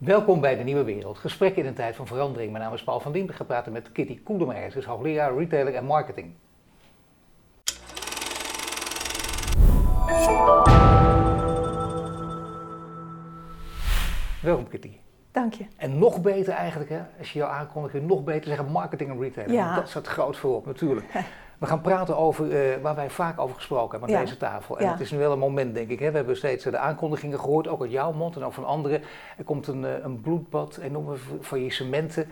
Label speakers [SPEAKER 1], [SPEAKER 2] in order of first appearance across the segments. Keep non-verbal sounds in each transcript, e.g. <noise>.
[SPEAKER 1] Welkom bij de Nieuwe Wereld. Gesprek in een tijd van verandering. Mijn naam is Paul van Dien. We gaan praten met Kitty Koelemeijer. Ze is hoogleraar retailer en marketing. Welkom Kitty.
[SPEAKER 2] Dank je.
[SPEAKER 1] En nog beter eigenlijk, hè, als je jou aankondigt, nog beter zeggen marketing en retailer.
[SPEAKER 2] Ja.
[SPEAKER 1] Dat staat groot voorop natuurlijk. <laughs> We gaan praten over eh, waar wij vaak over gesproken hebben aan
[SPEAKER 2] Ja.
[SPEAKER 1] deze tafel. En
[SPEAKER 2] Ja.
[SPEAKER 1] het is nu wel een moment, denk ik. Hè. We hebben steeds eh, de aankondigingen gehoord, ook uit jouw mond en ook van anderen. Er komt een, eh, een bloedbad, enorme fa- faillissementen.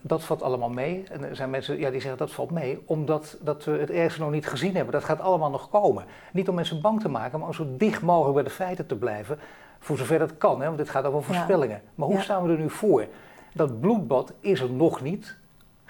[SPEAKER 1] Dat valt allemaal mee. En er zijn mensen ja, die zeggen dat valt mee, omdat dat we het ergste nog niet gezien hebben. Dat gaat allemaal nog komen. Niet om mensen bang te maken, maar om zo dicht mogelijk bij de feiten te blijven. Voor zover dat kan, hè, want dit gaat over
[SPEAKER 2] Ja.
[SPEAKER 1] voorspellingen. Maar hoe staan we er nu voor? Dat bloedbad is er nog niet.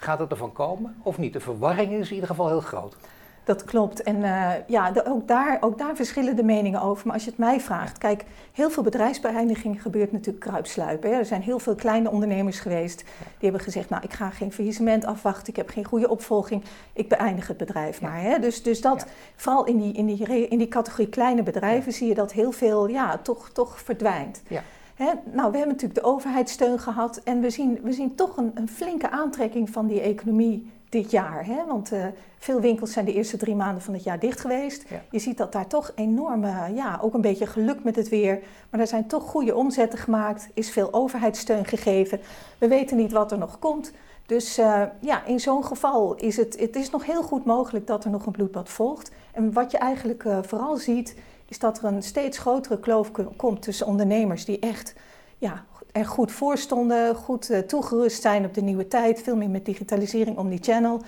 [SPEAKER 1] Gaat het ervan komen of niet? De verwarring is in ieder geval heel groot.
[SPEAKER 2] Dat klopt. En eh, ja, de- ook, daar, ook daar verschillen de meningen over. Maar als je het mij vraagt, kijk, heel veel bedrijfsbeëindiging gebeurt natuurlijk kruipsluipen. Hè. Er zijn heel veel kleine ondernemers geweest die hebben gezegd, nou, ik ga geen faillissement afwachten, ik heb geen goede opvolging, ik beëindig het bedrijf maar. Hè. Dus, dus dat,
[SPEAKER 1] Ja.
[SPEAKER 2] vooral in die, in, die, in die categorie kleine bedrijven zie je dat heel veel, ja, toch, toch verdwijnt.
[SPEAKER 1] Ja.
[SPEAKER 2] Hè, nou, we hebben natuurlijk de overheidssteun gehad en we zien, we zien toch een, een flinke aantrekking van die economie dit jaar. Hè? Want eh, veel winkels zijn de eerste drie maanden van het jaar dicht geweest.
[SPEAKER 1] Ja.
[SPEAKER 2] Je ziet dat daar toch enorme, ja, ook een beetje geluk met het weer. Maar er zijn toch goede omzetten gemaakt, is veel overheidssteun gegeven. We weten niet wat er nog komt. Dus eh, ja, in zo'n geval is het, het is nog heel goed mogelijk dat er nog een bloedbad volgt. En wat je eigenlijk eh, vooral ziet, is dat er een steeds grotere kloof ko- komt tussen ondernemers die echt ja, er goed voor stonden, goed eh, toegerust zijn op de nieuwe tijd, veel meer met digitalisering om die channel.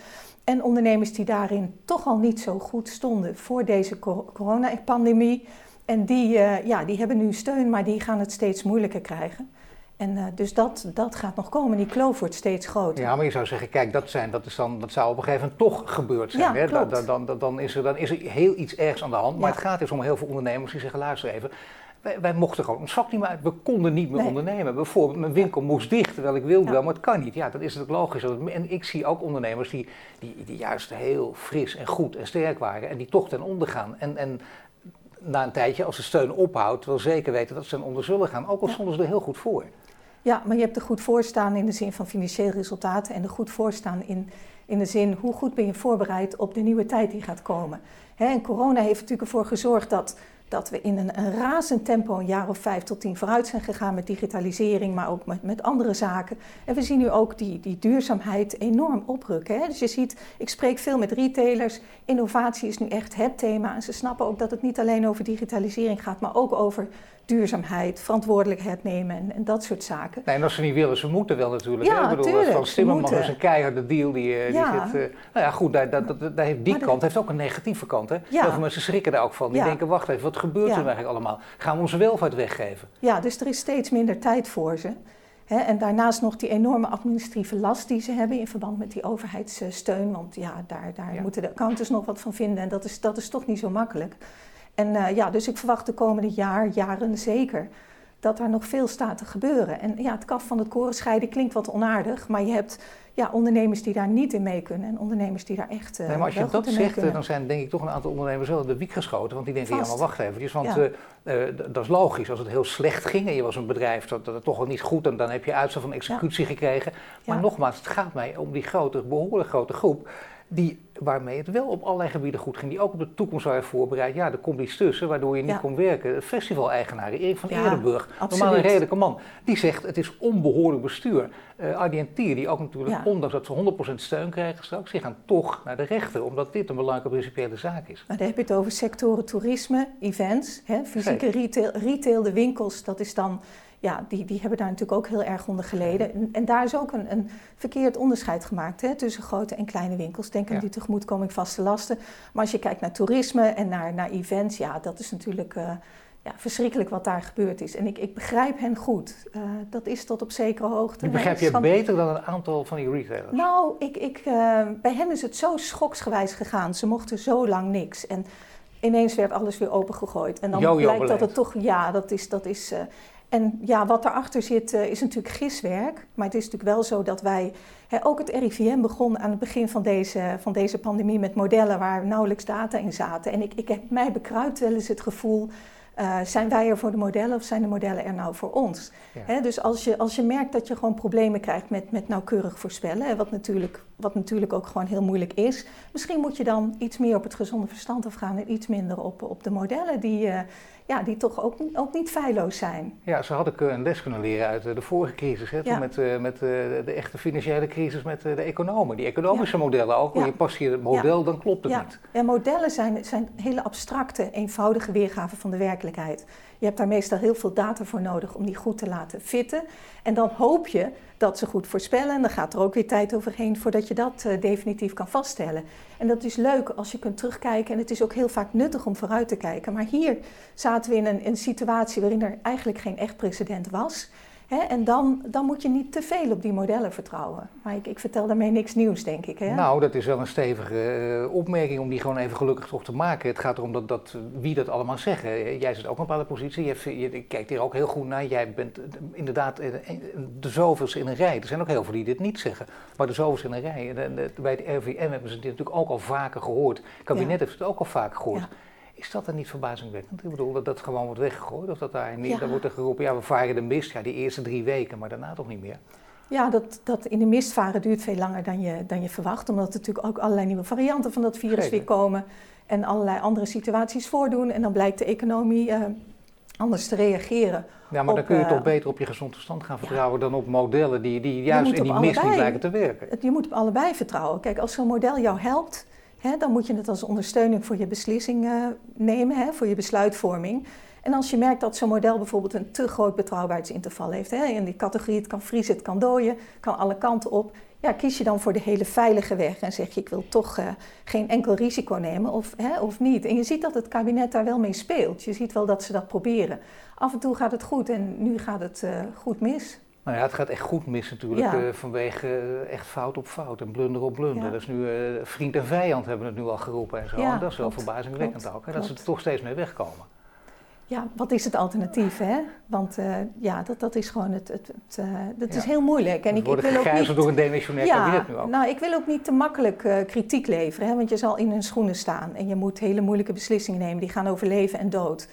[SPEAKER 2] En ondernemers die daarin toch al niet zo goed stonden voor deze cor- coronapandemie. En die, eh, ja, die hebben nu steun, maar die gaan het steeds moeilijker krijgen. En eh, dus dat, dat gaat nog komen. Die kloof wordt steeds groter.
[SPEAKER 1] Ja, maar je zou zeggen, kijk, dat, zijn, dat, is dan, dat zou op een gegeven moment toch gebeurd zijn.
[SPEAKER 2] Ja,
[SPEAKER 1] hè? Dan,
[SPEAKER 2] klopt.
[SPEAKER 1] dan, dan, dan, is er, dan is er heel iets ergs aan de hand. Maar
[SPEAKER 2] Ja.
[SPEAKER 1] het gaat dus om heel veel ondernemers die zeggen, luister even. Wij, wij mochten gewoon ons vak niet meer uit. We konden niet meer
[SPEAKER 2] Nee.
[SPEAKER 1] ondernemen. Bijvoorbeeld, mijn winkel moest dicht, terwijl ik wilde
[SPEAKER 2] Ja.
[SPEAKER 1] wel, maar het kan niet. Ja, dat is natuurlijk logisch. En ik zie ook ondernemers die, die, die juist heel fris en goed en sterk waren. En die toch ten onder gaan. En, en na een tijdje, als de steun ophoudt, wel zeker weten dat ze ten onder zullen gaan. Ook al stonden ze er heel goed voor.
[SPEAKER 2] Ja, maar je hebt er goed voorstaan in de zin van financieel resultaten en er goed voorstaan in, in de zin hoe goed ben je voorbereid op de nieuwe tijd die gaat komen. Hè, en corona heeft natuurlijk ervoor gezorgd dat, dat we in een, razend tempo een jaar of vijf tot tien vooruit zijn gegaan met digitalisering, maar ook met, met andere zaken. En we zien nu ook die, die duurzaamheid enorm oprukken. Hè. Dus je ziet, ik spreek veel met retailers, innovatie is nu echt het thema en ze snappen ook dat het niet alleen over digitalisering gaat, maar ook over duurzaamheid, verantwoordelijkheid nemen en, en dat soort zaken.
[SPEAKER 1] Nee, en als ze niet willen, ze moeten wel natuurlijk.
[SPEAKER 2] Ja,
[SPEAKER 1] hè? Ik bedoel,
[SPEAKER 2] tuurlijk, ze
[SPEAKER 1] Timmermans is een keiharde deal. Die, eh, die
[SPEAKER 2] Ja.
[SPEAKER 1] zit, eh, nou ja, goed, daar, daar, daar, daar heeft die
[SPEAKER 2] Maar
[SPEAKER 1] kant heeft ook een negatieve kant. Hè?
[SPEAKER 2] Ja.
[SPEAKER 1] Heel veel mensen schrikken daar ook van. Die
[SPEAKER 2] Ja.
[SPEAKER 1] denken, wacht even, wat gebeurt er eigenlijk allemaal? Gaan we onze welvaart weggeven?
[SPEAKER 2] Ja, dus er is steeds minder tijd voor ze. En daarnaast nog die enorme administratieve last die ze hebben in verband met die overheidssteun. Want ja, daar, daar
[SPEAKER 1] Ja.
[SPEAKER 2] moeten de accountants nog wat van vinden en dat is, dat is toch niet zo makkelijk. En eh, ja, dus ik verwacht de komende jaar, jaren zeker, dat daar nog veel staat te gebeuren. En ja, het kaf van het koren scheiden klinkt wat onaardig, maar je hebt ja, ondernemers die daar niet in mee kunnen en ondernemers die daar echt eh
[SPEAKER 1] nee, maar als je dat zegt, dan zijn denk ik toch een aantal ondernemers wel in de wiek geschoten. Want die denken, ja
[SPEAKER 2] Vast.
[SPEAKER 1] maar wacht even. Want
[SPEAKER 2] Ja.
[SPEAKER 1] eh, dat is logisch. Als het heel slecht ging en je was een bedrijf dat, dat toch wel niet goed... en dan heb je uitstel van executie gekregen. Maar
[SPEAKER 2] Ja.
[SPEAKER 1] nogmaals, het gaat mij om die grote, behoorlijk grote groep... Die, waarmee het wel op allerlei gebieden goed ging. Die ook op de toekomst waren voorbereid. Ja, er komt iets tussen waardoor je niet
[SPEAKER 2] Ja.
[SPEAKER 1] kon werken. Festival-eigenaren, Erik van
[SPEAKER 2] Ja,
[SPEAKER 1] Eerdenburg, normaal een redelijke man. Die zegt het is onbehoorlijk bestuur. Eh Argentier, die ook natuurlijk,
[SPEAKER 2] Ja.
[SPEAKER 1] ondanks dat ze 100% steun krijgen straks... die gaan toch naar de rechter, omdat dit een belangrijke principiële zaak is.
[SPEAKER 2] Maar dan heb je het over sectoren toerisme, events, hè, fysieke retail, retail, de winkels, dat is dan, ja, die, die hebben daar natuurlijk ook heel erg onder geleden. En, en daar is ook een, een verkeerd onderscheid gemaakt hè, tussen grote en kleine winkels. Denk aan
[SPEAKER 1] Ja.
[SPEAKER 2] die tegemoetkoming vaste lasten. Maar als je kijkt naar toerisme en naar, naar events, ja, dat is natuurlijk eh, ja, verschrikkelijk wat daar gebeurd is. En ik, ik begrijp hen goed. Eh, dat is tot op zekere hoogte.
[SPEAKER 1] Nu begrijp je beter dan een aantal van die retailers.
[SPEAKER 2] nou, ik, ik, eh, bij hen is het zo schoksgewijs gegaan. Ze mochten zo lang niks. En ineens werd alles weer opengegooid. En dan blijkt dat het toch, ja, dat is. Dat is en ja, wat daarachter zit eh, is natuurlijk giswerk. Maar het is natuurlijk wel zo dat wij. Hè, ook het RIVM begon aan het begin van deze, van deze pandemie met modellen waar nauwelijks data in zaten. En ik, ik heb mij bekruipt wel eens het gevoel. Uh, zijn wij er voor de modellen of zijn de modellen er nou voor ons? Hè, dus als je, als je merkt dat je gewoon problemen krijgt met, met nauwkeurig voorspellen, wat natuurlijk, wat natuurlijk ook gewoon heel moeilijk is, misschien moet je dan iets meer op het gezonde verstand afgaan en iets minder op, op de modellen die, uh, ja, die toch ook, ook niet feilloos zijn.
[SPEAKER 1] Ja, zo had ik een les kunnen leren uit de vorige crisis, hè, ja. met, uh, met de echte financiële crisis met de economen. Die economische modellen ook, je past hier het model, dan klopt het niet.
[SPEAKER 2] Ja, modellen zijn, zijn hele abstracte, eenvoudige weergaven van de werkelijkheid. Je hebt daar meestal heel veel data voor nodig om die goed te laten fitten. En dan hoop je dat ze goed voorspellen. En dan gaat er ook weer tijd overheen voordat je dat uh, definitief kan vaststellen. En dat is leuk als je kunt terugkijken. En het is ook heel vaak nuttig om vooruit te kijken. Maar hier zaten we in een, een situatie waarin er eigenlijk geen echt precedent was en dan, dan moet je niet te veel op die modellen vertrouwen. Maar ik, ik vertel daarmee niks nieuws, denk ik.
[SPEAKER 1] Nou, dat is wel een stevige eh, opmerking om die gewoon even gelukkig toch te maken. Het gaat erom dat, dat, wie dat allemaal zeggen. Jij zit ook op een bepaalde positie. Je, je, kijkt hier ook heel goed naar. Jij bent inderdaad de zoveelste in een rij. Er zijn ook heel veel die dit niet zeggen. Maar de zoveelste in een rij. bij het RVM hebben ze dit natuurlijk ook al vaker gehoord. Het kabinet heeft het ook al vaker gehoord. Ja. Is dat dan niet verbazingwekkend? Ik bedoel, dat dat gewoon wordt weggegooid? Of dat daar niet, dan wordt er geroepen, ja, we varen de mist, ja, die eerste drie weken, maar daarna toch niet meer?
[SPEAKER 2] Ja, dat, dat in de mist varen duurt veel langer dan je, dan je verwacht, omdat er natuurlijk ook allerlei nieuwe varianten van dat virus weer komen en allerlei andere situaties voordoen. En dan blijkt de economie uh, anders te reageren.
[SPEAKER 1] Ja, maar dan kun je uh, toch beter op je gezond verstand gaan vertrouwen dan op modellen die, die juist in die mist niet blijken te werken.
[SPEAKER 2] Je moet op allebei vertrouwen. Kijk, als zo'n model jou helpt, dan moet je het als ondersteuning voor je beslissing uh, nemen, voor je besluitvorming. En als je merkt dat zo'n model bijvoorbeeld een te groot betrouwbaarheidsinterval heeft, in die categorie het kan vriezen, het kan dooien, kan alle kanten op, ja, kies je dan voor de hele veilige weg en zeg je ik wil toch uh, geen enkel risico nemen of, of niet. En je ziet dat het kabinet daar wel mee speelt. Je ziet wel dat ze dat proberen. Af en toe gaat het goed en nu gaat het uh, goed mis.
[SPEAKER 1] Nou ja, het gaat echt goed mis natuurlijk uh, vanwege uh, echt fout op fout en blunder op blunder. Ja. Dat is nu uh, vriend en vijand hebben het nu al geroepen en zo. Ja, en dat is wel verbazingwekkend klopt, ook, hè, dat ze er toch steeds mee wegkomen.
[SPEAKER 2] Ja, wat is het alternatief, hè? Want ja, dat, dat is gewoon het, het, het dat is heel moeilijk.
[SPEAKER 1] En ik, ik wil ook niet, door een demissionair ja, kabinet nu ook.
[SPEAKER 2] Nou, ik wil ook niet te makkelijk kritiek leveren, hè, want je zal in hun schoenen staan en je moet hele moeilijke beslissingen nemen die gaan over leven en dood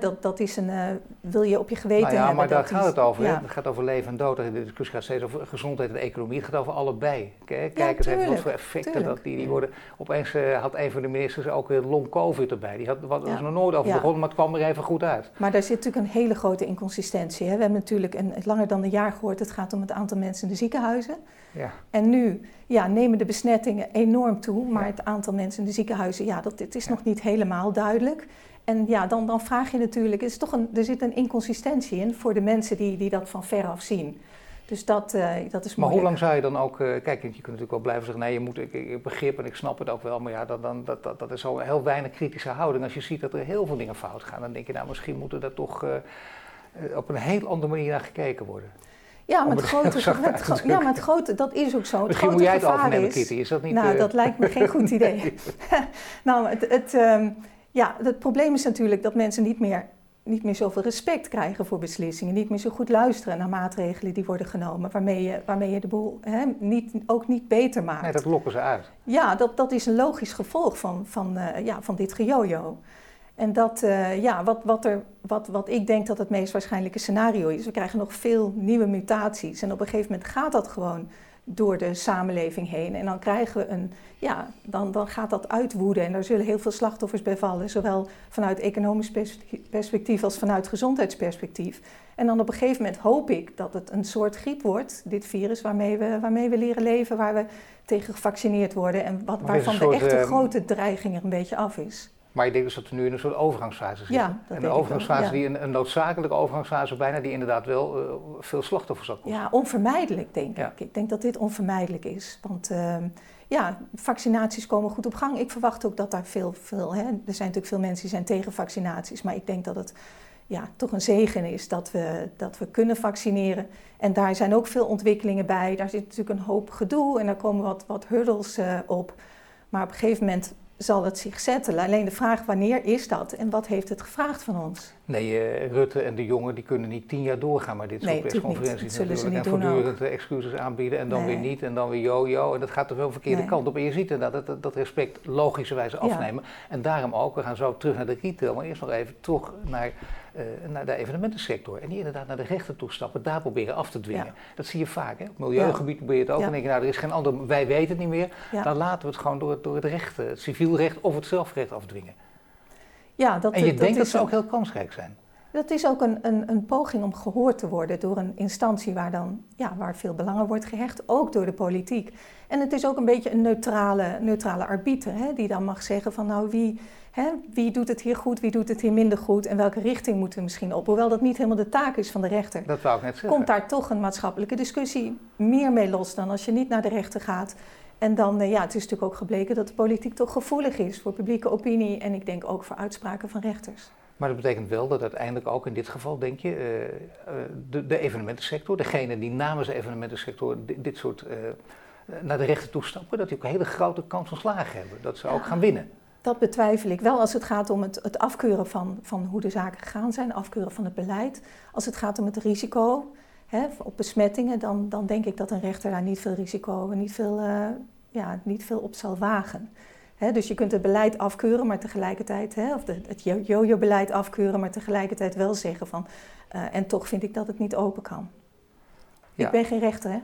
[SPEAKER 2] dat, dat is een, uh, wil je op je geweten nou
[SPEAKER 1] ja,
[SPEAKER 2] hebben.
[SPEAKER 1] maar daar gaat het over. Het gaat over leven en dood. De discussie gaat steeds over gezondheid en economie. Het gaat over allebei. Kijk ja, eens even wat voor effecten dat die, die worden. Opeens uh, had een van de ministers ook long covid erbij. Die had, wat, was er nog nooit over begonnen, maar het kwam er even goed uit.
[SPEAKER 2] Maar daar zit natuurlijk een hele grote inconsistentie. Hè. We hebben natuurlijk een, langer dan een jaar gehoord, het gaat om het aantal mensen in de ziekenhuizen. Ja. En nu ja, nemen de besmettingen enorm toe, maar het aantal mensen in de ziekenhuizen, ja, dat, het is nog niet helemaal duidelijk. En ja, dan, dan vraag je natuurlijk, is toch een, er zit een inconsistentie in voor de mensen die, die dat van veraf zien. Dus dat, uh, dat is
[SPEAKER 1] Maar hoe lang zou je dan ook, uh, kijk, je kunt natuurlijk wel blijven zeggen, nee, je moet, ik, ik begrip en ik snap het ook wel, maar ja, dat, dan, dat, dat, dat is zo heel weinig kritische houding. Als je ziet dat er heel veel dingen fout gaan, dan denk je, nou, misschien moeten er toch uh, op een heel andere manier naar gekeken worden.
[SPEAKER 2] Ja, maar het, <laughs> grote, ja, maar het grote, dat is ook zo. Het
[SPEAKER 1] Misschien moet jij het overnemen, Kitty, is dat niet...
[SPEAKER 2] Nou, dat lijkt me geen goed <laughs> idee. <laughs> nou, het... het um, ja, het probleem is natuurlijk dat mensen niet meer, niet meer zoveel respect krijgen voor beslissingen. Niet meer zo goed luisteren naar maatregelen die worden genomen. Waarmee je, waarmee je de boel hè, niet, ook niet beter maakt.
[SPEAKER 1] Nee, dat lokken ze uit.
[SPEAKER 2] Ja, dat, dat is een logisch gevolg van, van, uh, ja, van dit gejojo. En dat, uh, ja, wat, wat, er, wat, wat ik denk dat het meest waarschijnlijke scenario is. We krijgen nog veel nieuwe mutaties. En op een gegeven moment gaat dat gewoon door de samenleving heen. En dan krijgen we een, ja, dan, dan gaat dat uitwoeden en daar zullen heel veel slachtoffers bij vallen, zowel vanuit economisch perspectief als vanuit gezondheidsperspectief. En dan op een gegeven moment hoop ik dat het een soort griep wordt, dit virus, waarmee we, waarmee we leren leven, waar we tegen gevaccineerd worden en wat, waarvan de echte uh, grote dreiging er een beetje af is.
[SPEAKER 1] Maar ik denk dus dat we nu in een soort overgangsfase zitten. Ja, dat en een overgangsfase, die een, een, noodzakelijke overgangsfase bijna, die inderdaad wel uh, veel slachtoffers had.
[SPEAKER 2] Ja, onvermijdelijk denk ik. Ik denk dat dit onvermijdelijk is. Want uh, ja, vaccinaties komen goed op gang. Ik verwacht ook dat daar veel, veel hè, er zijn natuurlijk veel mensen die zijn tegen vaccinaties. Maar ik denk dat het ja, toch een zegen is dat we, dat we kunnen vaccineren. En daar zijn ook veel ontwikkelingen bij. Daar zit natuurlijk een hoop gedoe en daar komen wat, wat hurdles uh, op. Maar op een gegeven moment zal het zich zetten. Alleen de vraag wanneer is dat en wat heeft het gevraagd van ons?
[SPEAKER 1] Nee, uh, Rutte en de jongen die kunnen niet tien jaar doorgaan met dit soort persconferenties.
[SPEAKER 2] Dat zullen ze niet
[SPEAKER 1] en voortdurend ook. excuses aanbieden en dan
[SPEAKER 2] Nee.
[SPEAKER 1] weer niet en dan weer yo-yo. En dat gaat toch wel de verkeerde
[SPEAKER 2] Nee.
[SPEAKER 1] kant op. En je ziet inderdaad dat, dat, dat respect logischerwijze
[SPEAKER 2] Ja.
[SPEAKER 1] afnemen. En daarom ook, we gaan zo terug naar de retail, maar eerst nog even toch naar, eh, naar de evenementensector. En die inderdaad naar de rechter toestappen, daar proberen af te dwingen.
[SPEAKER 2] Ja.
[SPEAKER 1] Dat zie je vaak. Hè? Op milieugebied probeer je het ook. Dan denk je, nou er is geen ander, wij weten het niet meer. Dan laten we het gewoon door het, door het recht, eh, het civielrecht of het zelfrecht afdwingen.
[SPEAKER 2] Ja, dat,
[SPEAKER 1] En je
[SPEAKER 2] dat
[SPEAKER 1] denkt dat ze ook heel kansrijk zijn.
[SPEAKER 2] Dat is ook een, een, een poging om gehoord te worden door een instantie waar, dan, ja, waar veel belangen wordt gehecht, ook door de politiek. En het is ook een beetje een neutrale, neutrale arbiter, hè, die dan mag zeggen van nou wie, hè, wie doet het hier goed, wie doet het hier minder goed en welke richting moeten we misschien op. Hoewel dat niet helemaal de taak is van de rechter.
[SPEAKER 1] Dat wou ik net zeggen.
[SPEAKER 2] Komt daar toch een maatschappelijke discussie meer mee los dan als je niet naar de rechter gaat. En dan, eh, ja, het is natuurlijk ook gebleken dat de politiek toch gevoelig is voor publieke opinie en ik denk ook voor uitspraken van rechters.
[SPEAKER 1] Maar dat betekent wel dat uiteindelijk ook in dit geval, denk je, eh, eh, de, de evenementensector, degene die namens de evenementensector dit, dit soort naar de rechter toe stappen, dat die ook een hele grote kans van slagen hebben. Dat ze ook gaan winnen.
[SPEAKER 2] Dat betwijfel ik wel als het gaat om het, het afkeuren van, van hoe de zaken gegaan zijn, afkeuren van het beleid. Als het gaat om het risico hè, op besmettingen, dan, dan denk ik dat een rechter daar niet veel risico, niet veel, eh, ja, niet veel op zal wagen. Dus je kunt het beleid afkeuren, maar tegelijkertijd, of de, het jo- jojo-beleid afkeuren, maar tegelijkertijd wel zeggen van, eh, en toch vind ik dat het niet open kan.
[SPEAKER 1] Ja.
[SPEAKER 2] Ik ben geen rechter, hè?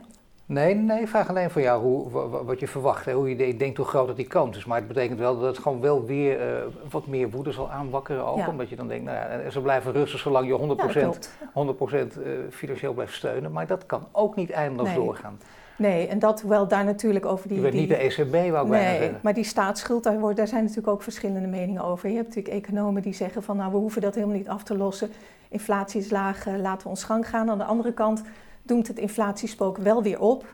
[SPEAKER 1] Nee, nee, ik vraag alleen voor jou hoe, wa- wa- wat je verwacht, hè, hoe je de- denkt hoe groot dat die kans is. Maar het betekent wel dat het gewoon wel weer eh, wat meer woede zal aanwakkeren ook.
[SPEAKER 2] Ja.
[SPEAKER 1] Omdat je dan denkt, nou ja, ze blijven rustig zolang je 100%,
[SPEAKER 2] Ja, klopt.
[SPEAKER 1] 100% eh, financieel blijft steunen. Maar dat kan ook niet eindeloos
[SPEAKER 2] Nee.
[SPEAKER 1] doorgaan.
[SPEAKER 2] Nee, en dat hoewel daar natuurlijk over die...
[SPEAKER 1] Je bent
[SPEAKER 2] die-
[SPEAKER 1] niet de ECB, wou ik bijna
[SPEAKER 2] Nee,
[SPEAKER 1] zeggen.
[SPEAKER 2] maar die staatsschuld, daar, wordt, daar zijn natuurlijk ook verschillende meningen over. Je hebt natuurlijk economen die zeggen van nou we hoeven dat helemaal niet af te lossen. Inflatie is laag, eh, laten we ons gang gaan. Aan de andere kant doemt het inflatiespook wel weer op.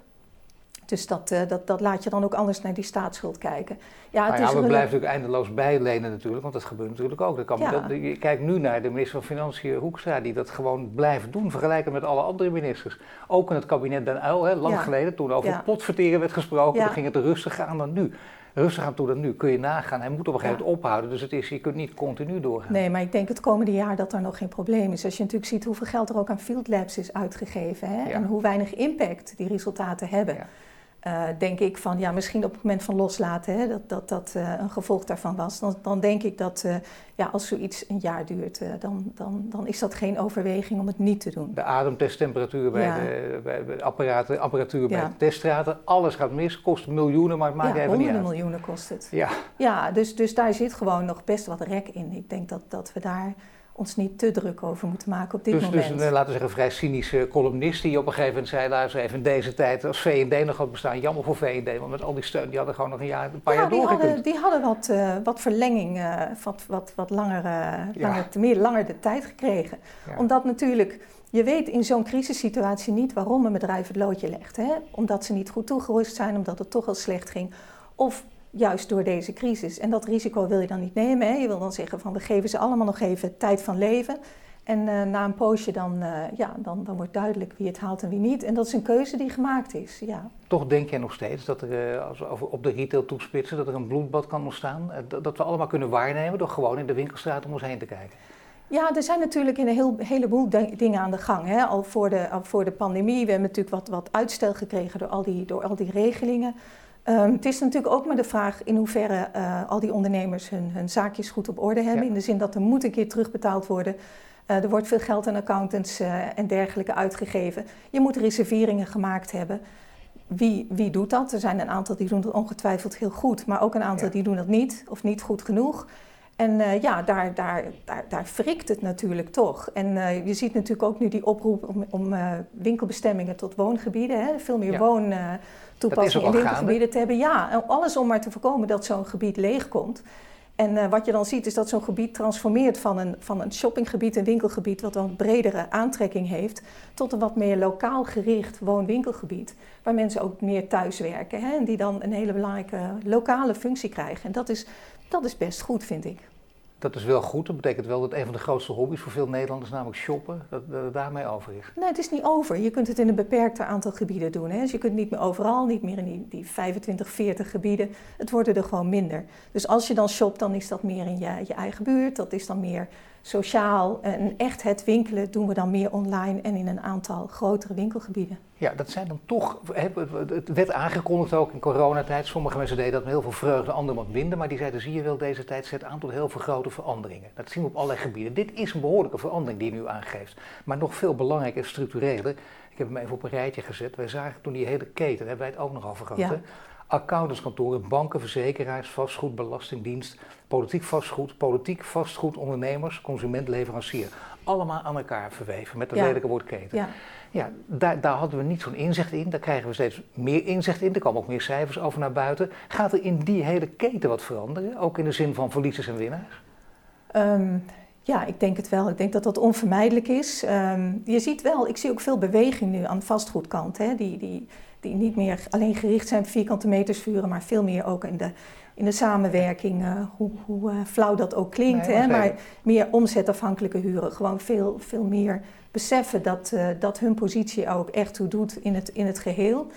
[SPEAKER 2] Dus dat, eh, dat, dat laat je dan ook anders naar die staatsschuld kijken. Ja, het
[SPEAKER 1] Nou ja,
[SPEAKER 2] is
[SPEAKER 1] we blijven natuurlijk eindeloos bijlenen natuurlijk, want dat gebeurt natuurlijk ook. Dat kan,
[SPEAKER 2] Ja.
[SPEAKER 1] dat, je kijkt nu naar de minister van Financiën Hoekstra, die dat gewoon blijft doen, vergelijken met alle andere ministers. Ook in het kabinet Den Uyl, hè, lang
[SPEAKER 2] Ja.
[SPEAKER 1] geleden, toen over potverteren werd gesproken, toen ging het rustiger aan dan nu. Rustiger aan toe dan nu, kun je nagaan. Hij moet op een gegeven moment ophouden, dus het is, je kunt niet continu doorgaan.
[SPEAKER 2] Nee, maar ik denk het komende jaar dat er nog geen probleem is. Als je natuurlijk ziet hoeveel geld er ook aan field labs is uitgegeven hè, en hoe weinig impact die resultaten hebben. Eh, denk ik van ja, misschien op het moment van loslaten, hè, dat dat, dat eh, een gevolg daarvan was. Dan, dan denk ik dat eh, ja, als zoiets een jaar duurt, dan, dan, dan is dat geen overweging om het niet te doen.
[SPEAKER 1] De ademtesttemperatuur bij
[SPEAKER 2] Ja.
[SPEAKER 1] de, bij de apparaten, apparatuur bij de teststraten, alles gaat mis, kost miljoenen, maar het maakt
[SPEAKER 2] ja,
[SPEAKER 1] even niet
[SPEAKER 2] honderden
[SPEAKER 1] uit.
[SPEAKER 2] miljoenen kost het.
[SPEAKER 1] Ja,
[SPEAKER 2] Ja, dus, dus daar zit gewoon nog best wat rek in. Ik denk dat, dat we daar ons niet te druk over moeten maken op dit
[SPEAKER 1] dus, dus
[SPEAKER 2] moment.
[SPEAKER 1] een, eh, laten we zeggen, vrij cynische columnist die op een gegeven moment zei, luister even, in deze tijd als V&D nog had bestaan, jammer voor V&D, want met al die steun, die hadden gewoon nog een, jaar, een paar
[SPEAKER 2] ja,
[SPEAKER 1] jaar
[SPEAKER 2] die
[SPEAKER 1] doorgekund.
[SPEAKER 2] hadden, die hadden wat, eh, wat verlenging, eh, wat, wat, wat langer, meer, langer de tijd gekregen.
[SPEAKER 1] Ja.
[SPEAKER 2] Omdat natuurlijk, je weet in zo'n crisissituatie niet waarom een bedrijf het loodje legt. Hè? Omdat ze niet goed toegerust zijn, omdat het toch al slecht ging. Of juist door deze crisis. En dat risico wil je dan niet nemen. Hè? Je wil dan zeggen van we geven ze allemaal nog even tijd van leven. En eh, na een poosje dan, eh, ja, dan, dan wordt duidelijk wie het haalt en wie niet. En dat is een keuze die gemaakt is. Ja.
[SPEAKER 1] Toch denk jij nog steeds dat er, eh, als we op de retail toespitsen, dat er een bloedbad kan ontstaan, dat- we allemaal kunnen waarnemen door gewoon in de winkelstraat om ons heen te kijken.
[SPEAKER 2] Ja, er zijn natuurlijk een heel, heleboel dingen aan de gang. Hè? Al, voor de, al voor de pandemie. We hebben natuurlijk wat, wat uitstel gekregen door al die, door al die regelingen. Ehm, het is natuurlijk ook maar de vraag in hoeverre eh, al die ondernemers hun, hun zaakjes goed op orde hebben.
[SPEAKER 1] Ja.
[SPEAKER 2] In de zin dat er moet een keer terugbetaald worden. Eh, er wordt veel geld aan accountants eh, en dergelijke uitgegeven. Je moet reserveringen gemaakt hebben. Wie, wie doet dat? Er zijn een aantal die doen het ongetwijfeld heel goed, maar ook een aantal
[SPEAKER 1] Ja.
[SPEAKER 2] die doen dat niet of niet goed genoeg. En eh, ja, daar, daar, daar, daar wrikt het natuurlijk toch. En eh, je ziet natuurlijk ook nu die oproep om, om eh, winkelbestemmingen tot woongebieden. Hè? Veel meer
[SPEAKER 1] Ja.
[SPEAKER 2] woontoepassingen in winkelgebieden te hebben. Ja, en alles om maar te voorkomen dat zo'n gebied leegkomt. En eh, wat je dan ziet is dat zo'n gebied transformeert van een, van een shoppinggebied, een winkelgebied wat een bredere aantrekking heeft, tot een wat meer lokaal gericht woon-winkelgebied. Waar mensen ook meer thuiswerken hè, en die dan een hele belangrijke lokale functie krijgen. En dat is, dat is best goed, vind ik.
[SPEAKER 1] Dat is wel goed. Dat betekent wel dat een van de grootste hobby's voor veel Nederlanders, namelijk shoppen, dat, daarmee over is.
[SPEAKER 2] Nee, het is niet over. Je kunt het in een beperkter aantal gebieden doen. Hè? Dus je kunt niet meer overal, niet meer in die, die 25, 40 gebieden. Het worden er gewoon minder. Dus als je dan shopt, dan is dat meer in je, je eigen buurt. Dat is dan meer sociaal. En echt het winkelen doen we dan meer online en in een aantal grotere winkelgebieden.
[SPEAKER 1] Ja, dat zijn dan toch, het werd aangekondigd ook in coronatijd. Sommige mensen deden dat met heel veel vreugde, anderen wat minder. Maar die zeiden, zie je wel, deze tijd zet aan tot heel veel grote veranderingen. Dat zien we op allerlei gebieden. Dit is een behoorlijke verandering die je nu aangeeft. Maar nog veel belangrijker en structureler. Ik heb hem even op een rijtje gezet. Wij zagen toen die hele keten, daar hebben wij het ook nog over gehad. Ja. Accountantskantoren, banken, verzekeraars, vastgoed, belastingdienst, politiek vastgoed, politiek vastgoed, ondernemers, consument, leverancier. Allemaal aan elkaar verweven met dat ja. lelijke woord keten. Ja, ja daar, daar hadden we niet zo'n inzicht in. Daar krijgen we steeds meer inzicht in. Er komen ook meer cijfers over naar buiten. Gaat er in die hele keten wat veranderen? Ook in de zin van verliezers en winnaars?
[SPEAKER 2] Um, ja, ik denk het wel. Ik denk dat dat onvermijdelijk is. Um, je ziet wel, ik zie ook veel beweging nu aan de vastgoedkant. Hè? Die, die, die niet meer alleen gericht zijn op vierkante meters vuren, maar veel meer ook in de, in de samenwerking, uh, hoe, hoe uh, flauw dat ook klinkt, hè, maar meer omzetafhankelijke huren. Gewoon veel, veel meer beseffen dat, uh, dat hun positie ook echt toe doet in het, in het geheel.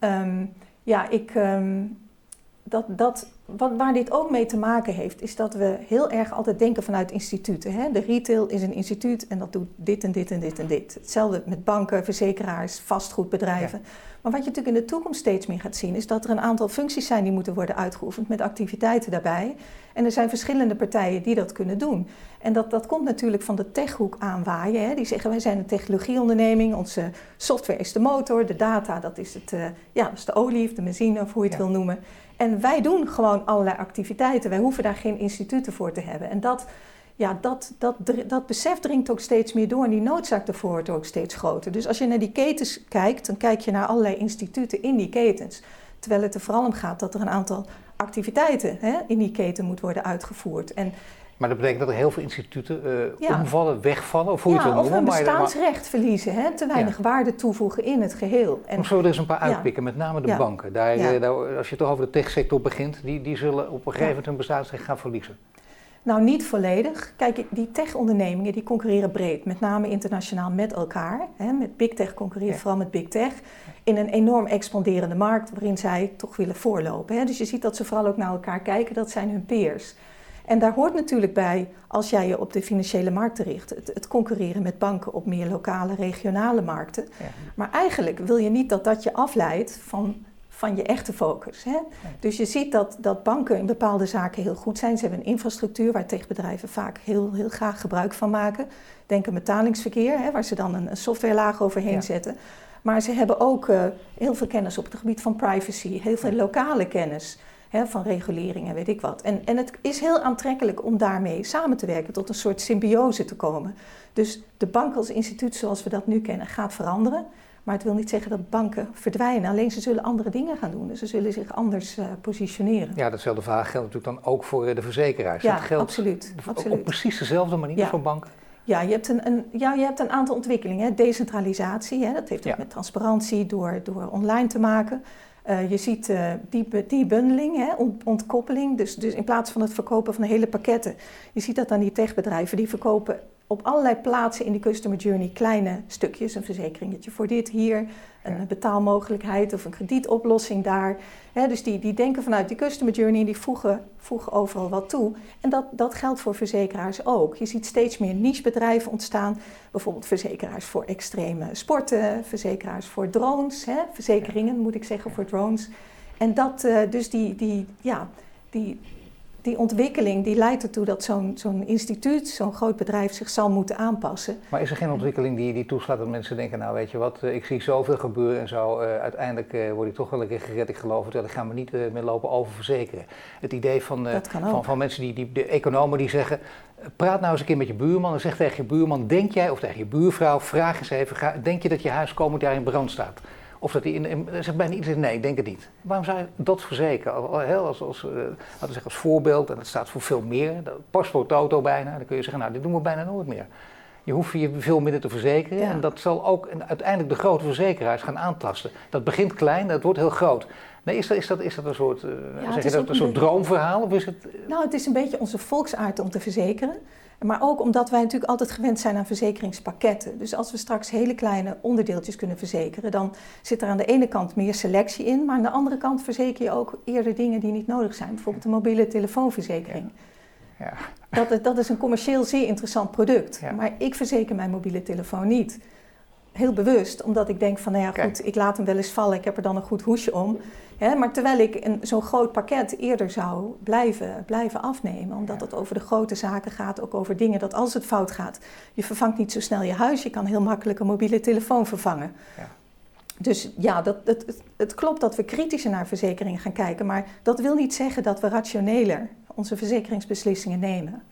[SPEAKER 2] Um, ja, ik, um, dat, dat, wat, waar dit ook mee te maken heeft, is dat we heel erg altijd denken vanuit instituten. Hè? De retail is een instituut en dat doet dit en dit en dit en dit. Hetzelfde met banken, verzekeraars, vastgoedbedrijven. Maar wat je natuurlijk in de toekomst steeds meer gaat zien, is dat er een aantal functies zijn die moeten worden uitgeoefend met activiteiten daarbij. En er zijn verschillende partijen die dat kunnen doen. En dat, dat komt natuurlijk van de techhoek aanwaaien. Hè. Die zeggen wij zijn een technologieonderneming, onze software is de motor, de data dat is, het, uh, ja, dat is de olie of de benzine of hoe je het wil noemen. En wij doen gewoon allerlei activiteiten. Wij hoeven daar geen instituten voor te hebben. En dat, ja, dat, dat, dat besef dringt ook steeds meer door en die noodzaak ervoor wordt ook steeds groter. Dus als je naar die ketens kijkt, dan kijk je naar allerlei instituten in die ketens. Terwijl het er vooral om gaat dat er een aantal activiteiten hè, in die keten moet worden uitgevoerd. En
[SPEAKER 1] maar dat betekent dat er heel veel instituten uh, omvallen, wegvallen, of hoe
[SPEAKER 2] ja,
[SPEAKER 1] je het
[SPEAKER 2] wil noemen. Of een bestaansrecht verliezen, hè? te weinig waarde toevoegen in het geheel.
[SPEAKER 1] En, zullen we er eens een paar uitpikken, met name de banken. Daar, eh, daar, als je toch over de techsector begint, die, die zullen op een gegeven moment hun bestaansrecht gaan verliezen.
[SPEAKER 2] Nou, niet volledig. Kijk, die tech-ondernemingen die concurreren breed, met name internationaal met elkaar. Hè. Met big tech concurreert vooral met big tech. In een enorm expanderende markt waarin zij toch willen voorlopen. Hè. Dus je ziet dat ze vooral ook naar elkaar kijken, dat zijn hun peers. En daar hoort natuurlijk bij, als jij je op de financiële markten richt, het, het concurreren met banken op meer lokale, regionale markten. Maar eigenlijk wil je niet dat dat je afleidt van, van je echte focus. Hè? Dus je ziet dat, dat banken in bepaalde zaken heel goed zijn. Ze hebben een infrastructuur waar techbedrijven vaak heel, heel graag gebruik van maken. Denk aan betalingsverkeer, hè, waar ze dan een, een softwarelaag overheen zetten. Maar ze hebben ook uh, heel veel kennis op het gebied van privacy, heel veel lokale kennis hè, van regulering en weet ik wat. En, en het is heel aantrekkelijk om daarmee samen te werken, tot een soort symbiose te komen. Dus de bank als instituut zoals we dat nu kennen gaat veranderen. Maar het wil niet zeggen dat banken verdwijnen. Alleen ze zullen andere dingen gaan doen. Dus ze zullen zich anders uh, positioneren.
[SPEAKER 1] Ja, datzelfde vraag geldt natuurlijk dan ook voor eh, de verzekeraars.
[SPEAKER 2] Ja,
[SPEAKER 1] dat geldt
[SPEAKER 2] absoluut. absoluut.
[SPEAKER 1] Op precies dezelfde manier voor banken?
[SPEAKER 2] Ja, je hebt een, een, ja, je hebt een aantal ontwikkelingen. Decentralisatie, hè, dat heeft ook met transparantie door, door online te maken. Uh, je ziet die, die bundeling, hè, ontkoppeling. Dus, dus in plaats van het verkopen van hele pakketten. Je ziet dat aan die techbedrijven. Die verkopen op allerlei plaatsen in de customer journey kleine stukjes. Een verzekeringetje voor dit hier, een betaalmogelijkheid of een kredietoplossing daar. dus die, die denken vanuit die customer journey en die voegen, voegen overal wat toe. En dat, dat geldt voor verzekeraars ook. Je ziet steeds meer nichebedrijven ontstaan. Bijvoorbeeld verzekeraars voor extreme sporten, verzekeraars voor drones, verzekeringen moet ik zeggen voor drones. En dat, uh, dus die, die, ja, die, die ontwikkeling die leidt ertoe dat zo'n zo'n instituut, zo'n groot bedrijf zich zal moeten aanpassen.
[SPEAKER 1] Maar is er geen ontwikkeling die, die toeslaat dat mensen denken, nou weet je wat, eh, ik zie zoveel gebeuren en zo, uh, uiteindelijk uh, word ik toch wel een keer gered, ik geloof het, ik ga me niet meer lopen oververzekeren. Het idee van, van, van mensen, die, die, de economen die zeggen, praat nou eens een keer met je buurman en zeg tegen je buurman, denk jij, of tegen je buurvrouw, vraag eens even, ga, denk je dat je huis komend jaar in brand staat? Of dat hij in, in zegt bijna iedereen nee, ik denk het niet. Waarom zou je dat verzekeren? Als, als, uh, laten we zeggen als voorbeeld, en dat staat voor veel meer, paspoort auto bijna, dan kun je zeggen, nou dit doen we bijna nooit meer. Je hoeft je veel minder te verzekeren.
[SPEAKER 2] Ja.
[SPEAKER 1] En dat zal ook uiteindelijk de grote verzekeraars gaan aantasten. Dat begint klein, dat wordt heel groot. Nee, is dat, is dat, is dat een soort, uh,
[SPEAKER 2] het
[SPEAKER 1] zeg je dat, een soort droomverhaal? Of is het,
[SPEAKER 2] Nou, het is een beetje onze volksaard om te verzekeren. Maar ook omdat wij natuurlijk altijd gewend zijn aan verzekeringspakketten. Dus als we straks hele kleine onderdeeltjes kunnen verzekeren, dan zit er aan de ene kant meer selectie in, maar aan de andere kant verzeker je ook eerder dingen die niet nodig zijn. Bijvoorbeeld een mobiele telefoonverzekering.
[SPEAKER 1] ja.
[SPEAKER 2] Dat, dat is een commercieel zeer interessant product.
[SPEAKER 1] Ja.
[SPEAKER 2] Maar ik verzeker mijn mobiele telefoon niet. Heel bewust, omdat ik denk van, nou ja, goed, ik laat hem wel eens vallen, ik heb er dan een goed hoesje om. Hè, maar terwijl ik een- zo'n groot pakket eerder zou blijven, blijven afnemen, omdat het over de grote zaken gaat, ook over dingen dat als het fout gaat, je vervangt niet zo snel je huis, je kan heel makkelijk een mobiele telefoon vervangen.
[SPEAKER 1] Ja.
[SPEAKER 2] Dus ja, dat, het, het, het klopt dat we kritischer naar verzekeringen gaan kijken, maar dat wil niet zeggen dat we rationeler onze verzekeringsbeslissingen nemen.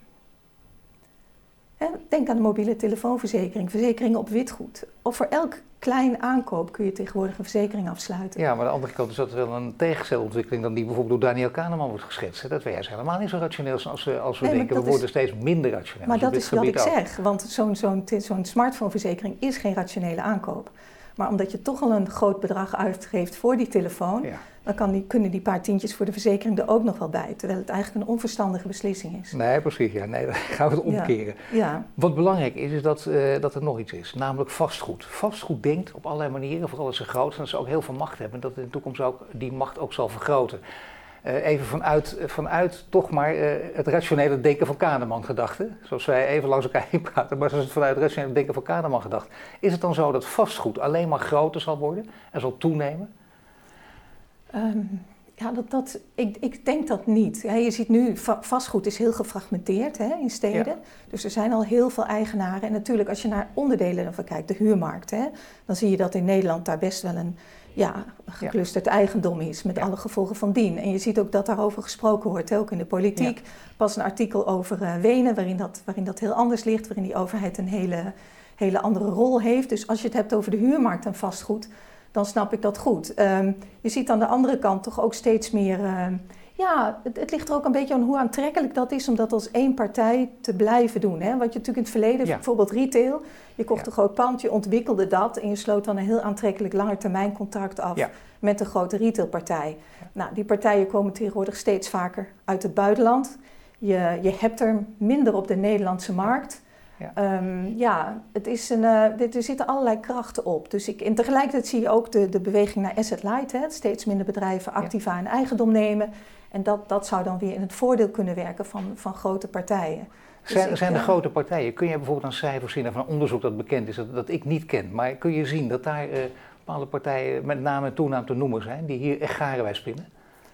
[SPEAKER 2] Denk aan de mobiele telefoonverzekering, verzekeringen op witgoed. Of voor elk klein aankoop kun je tegenwoordig een verzekering afsluiten.
[SPEAKER 1] ja, maar aan de andere kant is dat wel een tegenstelontwikkeling dan die bijvoorbeeld door Daniel Kahneman wordt geschetst. Dat wij juist helemaal niet zo rationeel zijn als we, als we
[SPEAKER 2] Nee,
[SPEAKER 1] denken. We worden steeds minder rationeel.
[SPEAKER 2] Maar dat is wat ik
[SPEAKER 1] ook.
[SPEAKER 2] zeg, want zo'n zo'n zo'n smartphoneverzekering is geen rationele aankoop. Maar omdat je toch al een groot bedrag uitgeeft voor die telefoon,
[SPEAKER 1] Ja.
[SPEAKER 2] Dan kan die, kunnen die paar tientjes voor de verzekering er ook nog wel bij. Terwijl het eigenlijk een onverstandige beslissing is.
[SPEAKER 1] Nee, precies. Ja. Nee, <laughs> dan gaan we het omkeren.
[SPEAKER 2] Ja,
[SPEAKER 1] Wat belangrijk is, is dat, eh, dat er nog iets is, namelijk vastgoed. Vastgoed denkt op allerlei manieren, vooral als ze groot zijn, dat ze ook heel veel macht hebben. En dat in de toekomst ook die macht ook zal vergroten. Eh, even vanuit, vanuit toch maar eh, het rationele denken van Kahneman gedachte. Zoals wij even langs elkaar <laughs> heen praten, maar het vanuit het rationele denken van Kahneman gedacht. Is het dan zo dat vastgoed alleen maar groter zal worden en zal toenemen?
[SPEAKER 2] Ehm, ja dat, dat, ik, ik denk dat niet. Ja, je ziet nu, va- vastgoed is heel gefragmenteerd hè, in steden. Dus er zijn al heel veel eigenaren. En natuurlijk, als je naar onderdelen ervan kijkt, de huurmarkt, hè, dan zie je dat in Nederland daar best wel een ja, geclusterd eigendom is, met alle gevolgen van dien. En je ziet ook dat daarover gesproken wordt, hè, ook in de politiek. Pas een artikel over eh, Wenen, waarin dat, waarin dat heel anders ligt, waarin die overheid een hele, hele andere rol heeft. Dus als je het hebt over de huurmarkt en vastgoed, dan snap ik dat goed. Ehm, je ziet aan de andere kant toch ook steeds meer. ehm, ja, het, het ligt er ook een beetje aan hoe aantrekkelijk dat is om dat als één partij te blijven doen. Hè? Wat je natuurlijk in het verleden,
[SPEAKER 1] Ja.
[SPEAKER 2] bijvoorbeeld retail, je kocht
[SPEAKER 1] Ja.
[SPEAKER 2] een groot pand, je ontwikkelde dat en je sloot dan een heel aantrekkelijk langetermijncontract af
[SPEAKER 1] Ja.
[SPEAKER 2] met een grote retailpartij. Nou, die partijen komen tegenwoordig steeds vaker uit het buitenland. Je, je hebt er minder op de Nederlandse markt.
[SPEAKER 1] Ja.
[SPEAKER 2] Ehm, ja, het is een, eh, er zitten allerlei krachten op. Dus ik, en tegelijkertijd zie je ook de, de beweging naar asset light. Hè? Steeds minder bedrijven activa in eigendom nemen. En dat, dat zou dan weer in het voordeel kunnen werken van, van grote partijen. Dus
[SPEAKER 1] Zijn,
[SPEAKER 2] ik,
[SPEAKER 1] zijn er
[SPEAKER 2] eh,
[SPEAKER 1] grote partijen? Kun je bijvoorbeeld een cijfer zien van een onderzoek dat bekend is, dat, dat ik niet ken, maar kun je zien dat daar eh, bepaalde partijen met naam en toenaam te noemen zijn, die hier echt garen bij spinnen?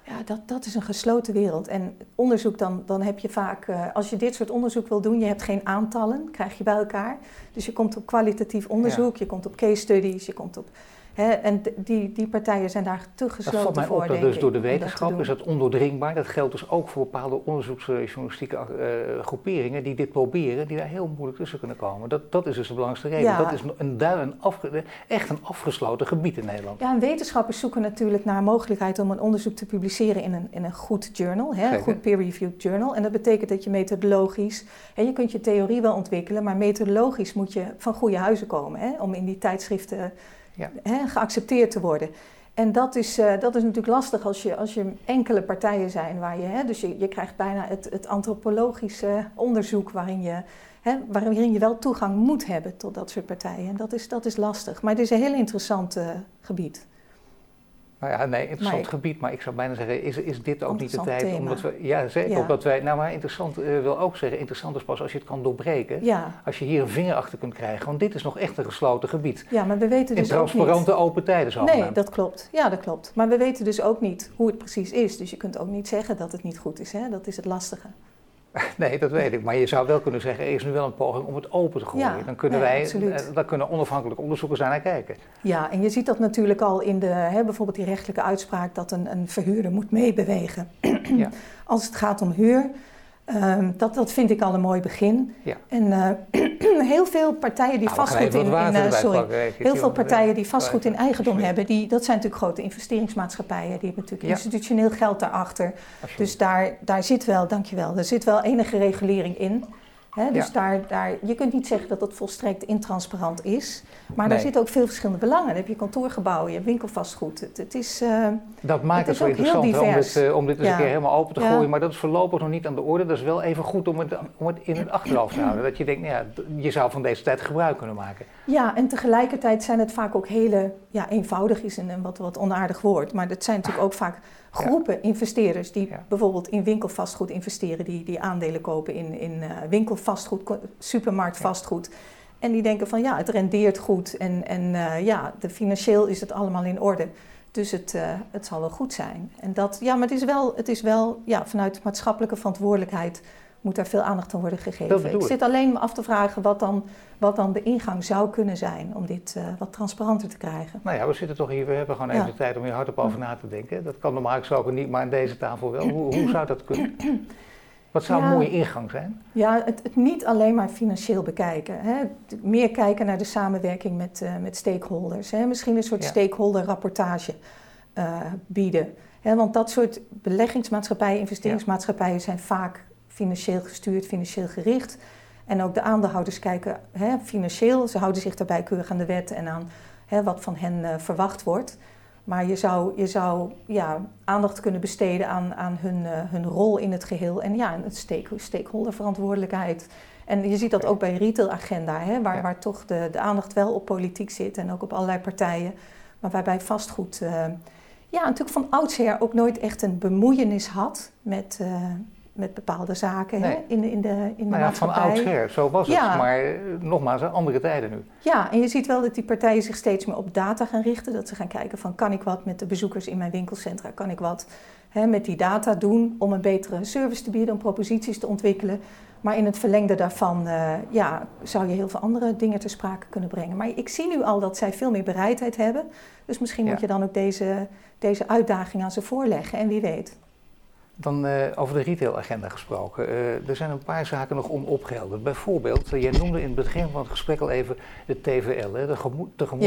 [SPEAKER 2] Ja, dat, dat is een gesloten wereld. En onderzoek, dan, dan heb je vaak, eh, als je dit soort onderzoek wil doen, je hebt geen aantallen, krijg je bij elkaar. Dus je komt op kwalitatief onderzoek, je komt op case studies, je komt op. En die, die partijen zijn daar te
[SPEAKER 1] Dat
[SPEAKER 2] gesloten
[SPEAKER 1] valt mij
[SPEAKER 2] voor.
[SPEAKER 1] op dat
[SPEAKER 2] denk
[SPEAKER 1] dus
[SPEAKER 2] ik,
[SPEAKER 1] door de
[SPEAKER 2] dat
[SPEAKER 1] wetenschap is dat ondoordringbaar. Dat geldt dus ook voor bepaalde onderzoeksjournalistieke eh, groeperingen die dit proberen, die daar heel moeilijk tussen kunnen komen. Dat, dat is dus de belangrijkste reden.
[SPEAKER 2] Ja.
[SPEAKER 1] Dat is een, een afge- echt een afgesloten gebied in Nederland.
[SPEAKER 2] Ja, en wetenschappers zoeken natuurlijk naar mogelijkheid om een onderzoek te publiceren in een, in een goed journal, hè, een goed peer-reviewed journal. En dat betekent dat je methodologisch, hè, je kunt je theorie wel ontwikkelen, maar methodologisch moet je van goede huizen komen hè, om in die tijdschriften
[SPEAKER 1] Ja.
[SPEAKER 2] hè, geaccepteerd te worden. En dat is, eh, dat is natuurlijk lastig als je, als je enkele partijen zijn waar je, hè, dus je, je krijgt bijna het, het antropologische onderzoek waarin je, hè, waarin je wel toegang moet hebben tot dat soort partijen. En dat is, dat is lastig. Maar het is een heel interessant eh, gebied.
[SPEAKER 1] Nou ja, nee, interessant
[SPEAKER 2] Maar-
[SPEAKER 1] gebied, maar ik zou bijna zeggen, is, is dit ook niet de tijd?
[SPEAKER 2] thema.
[SPEAKER 1] Omdat we, ja, zeker.
[SPEAKER 2] Ja.
[SPEAKER 1] Omdat wij, nou maar interessant eh, wil ook zeggen, interessant is pas als je het kan doorbreken.
[SPEAKER 2] Ja,
[SPEAKER 1] Als je hier een vinger achter kunt krijgen, want dit is nog echt een gesloten gebied.
[SPEAKER 2] ja maar we weten
[SPEAKER 1] In
[SPEAKER 2] dus ook niet...
[SPEAKER 1] transparante open tijden zo
[SPEAKER 2] Nee, dat klopt. Ja, dat klopt. Maar we weten dus ook niet hoe het precies is. Dus je kunt ook niet zeggen dat het niet goed is. Hè? Dat is het lastige. <laughs>
[SPEAKER 1] Nee, dat weet ik. Maar je zou wel kunnen zeggen, er is nu wel een poging om het open te gooien.
[SPEAKER 2] Ja,
[SPEAKER 1] dan kunnen wij,
[SPEAKER 2] absoluut.
[SPEAKER 1] eh, dan kunnen onafhankelijke onderzoekers daar naar kijken.
[SPEAKER 2] Ja, en je ziet dat natuurlijk al in de, hè, bijvoorbeeld die rechtelijke uitspraak dat een, een verhuurder moet meebewegen.
[SPEAKER 1] Ja. <clears throat>
[SPEAKER 2] Als het gaat om huur, ehm, dat, dat vind ik al een mooi begin.
[SPEAKER 1] Ja.
[SPEAKER 2] En eh, <clears throat> heel veel partijen die
[SPEAKER 1] Nou,
[SPEAKER 2] vastgoed in, in eh, sorry,
[SPEAKER 1] pakken.
[SPEAKER 2] Heel veel partijen die vastgoed in eigendom
[SPEAKER 1] sorry.
[SPEAKER 2] hebben, die, dat zijn natuurlijk grote investeringsmaatschappijen. Die hebben natuurlijk
[SPEAKER 1] Ja.
[SPEAKER 2] institutioneel geld daarachter. Dus daar, daar zit wel, dankjewel, er zit wel enige regulering in. Dus daar, daar, je kunt niet zeggen dat het volstrekt intransparant is. Maar
[SPEAKER 1] Nee.
[SPEAKER 2] daar zitten ook veel verschillende belangen. Dan heb je kantoorgebouwen, je hebt winkelvastgoed. Het, het is, eh,
[SPEAKER 1] Dat maakt
[SPEAKER 2] Het
[SPEAKER 1] het, zo
[SPEAKER 2] heel
[SPEAKER 1] interessant om, dit, eh, om dit eens
[SPEAKER 2] Ja.
[SPEAKER 1] een keer helemaal open te
[SPEAKER 2] Ja.
[SPEAKER 1] gooien. Maar dat is voorlopig nog niet aan de orde. Dat is wel even goed om het, om het in het achterhoofd te houden. Dat je denkt, nou je zou van deze tijd gebruik kunnen maken.
[SPEAKER 2] ja, en tegelijkertijd zijn het vaak ook hele ja, eenvoudig is een, een wat, wat onaardig woord. Maar het zijn natuurlijk ook vaak groepen investeerders die bijvoorbeeld in winkelvastgoed investeren, die, die aandelen kopen in, in eh, winkelvastgoed, supermarktvastgoed. En die denken van ja, het rendeert goed en, en eh, ja, de financieel is het allemaal in orde. Dus het, eh, het zal wel goed zijn. En dat, ja, maar het is wel, het is wel ja, vanuit maatschappelijke verantwoordelijkheid moet daar veel aandacht aan worden gegeven. Ik
[SPEAKER 1] ik.
[SPEAKER 2] zit alleen me af te vragen wat dan, wat dan de ingang zou kunnen zijn om dit eh, wat transparanter te krijgen.
[SPEAKER 1] Nou ja, we zitten toch hier, we hebben gewoon even
[SPEAKER 2] Ja.
[SPEAKER 1] de tijd om hier hardop over na te denken. Dat kan normaal gesproken niet, maar aan deze tafel wel. Hoe, hoe zou dat kunnen? <clears throat> Wat zou een mooie ingang zijn?
[SPEAKER 2] Ja, het, het niet alleen maar financieel bekijken. Hè. Meer kijken naar de samenwerking met, eh, met stakeholders. Hè. Misschien een soort
[SPEAKER 1] Ja.
[SPEAKER 2] stakeholder-rapportage eh, bieden. Hè, want dat soort beleggingsmaatschappijen, investeringsmaatschappijen zijn vaak financieel gestuurd, financieel gericht. En ook de aandeelhouders kijken hè, financieel. Ze houden zich daarbij keurig aan de wet en aan hè, wat van hen eh, verwacht wordt. Maar je zou, je zou ja, aandacht kunnen besteden aan, aan hun, eh, hun rol in het geheel. En ja, het stake, stakeholderverantwoordelijkheid. En je ziet dat ook bij retailagenda, hè, waar,
[SPEAKER 1] Ja.
[SPEAKER 2] waar toch de, de aandacht wel op politiek zit en ook op allerlei partijen. Maar waarbij vastgoed eh, ja, natuurlijk van oudsher ook nooit echt een bemoeienis had met, met bepaalde zaken hè, in, de- in de, in de
[SPEAKER 1] Nou ja, van oudsher, zo was het. Maar nogmaals, andere tijden nu.
[SPEAKER 2] Ja, en je ziet wel dat die partijen zich steeds meer op data gaan richten. Dat ze gaan kijken van kan ik wat met de bezoekers in mijn winkelcentra? Kan ik wat hè, met die data doen om een betere service te bieden, om proposities te ontwikkelen? Maar in het verlengde daarvan eh, ja, zou je heel veel andere dingen ter sprake kunnen brengen. Maar ik zie nu al dat zij veel meer bereidheid hebben. Dus misschien
[SPEAKER 1] Ja.
[SPEAKER 2] moet je dan ook deze, deze uitdaging aan ze voorleggen. En wie weet.
[SPEAKER 1] Dan eh, over de retailagenda gesproken. Eh, er zijn een paar zaken nog onopgehelderd. Bijvoorbeeld, eh, jij noemde in het begin van het gesprek al even de TVL, hè, de van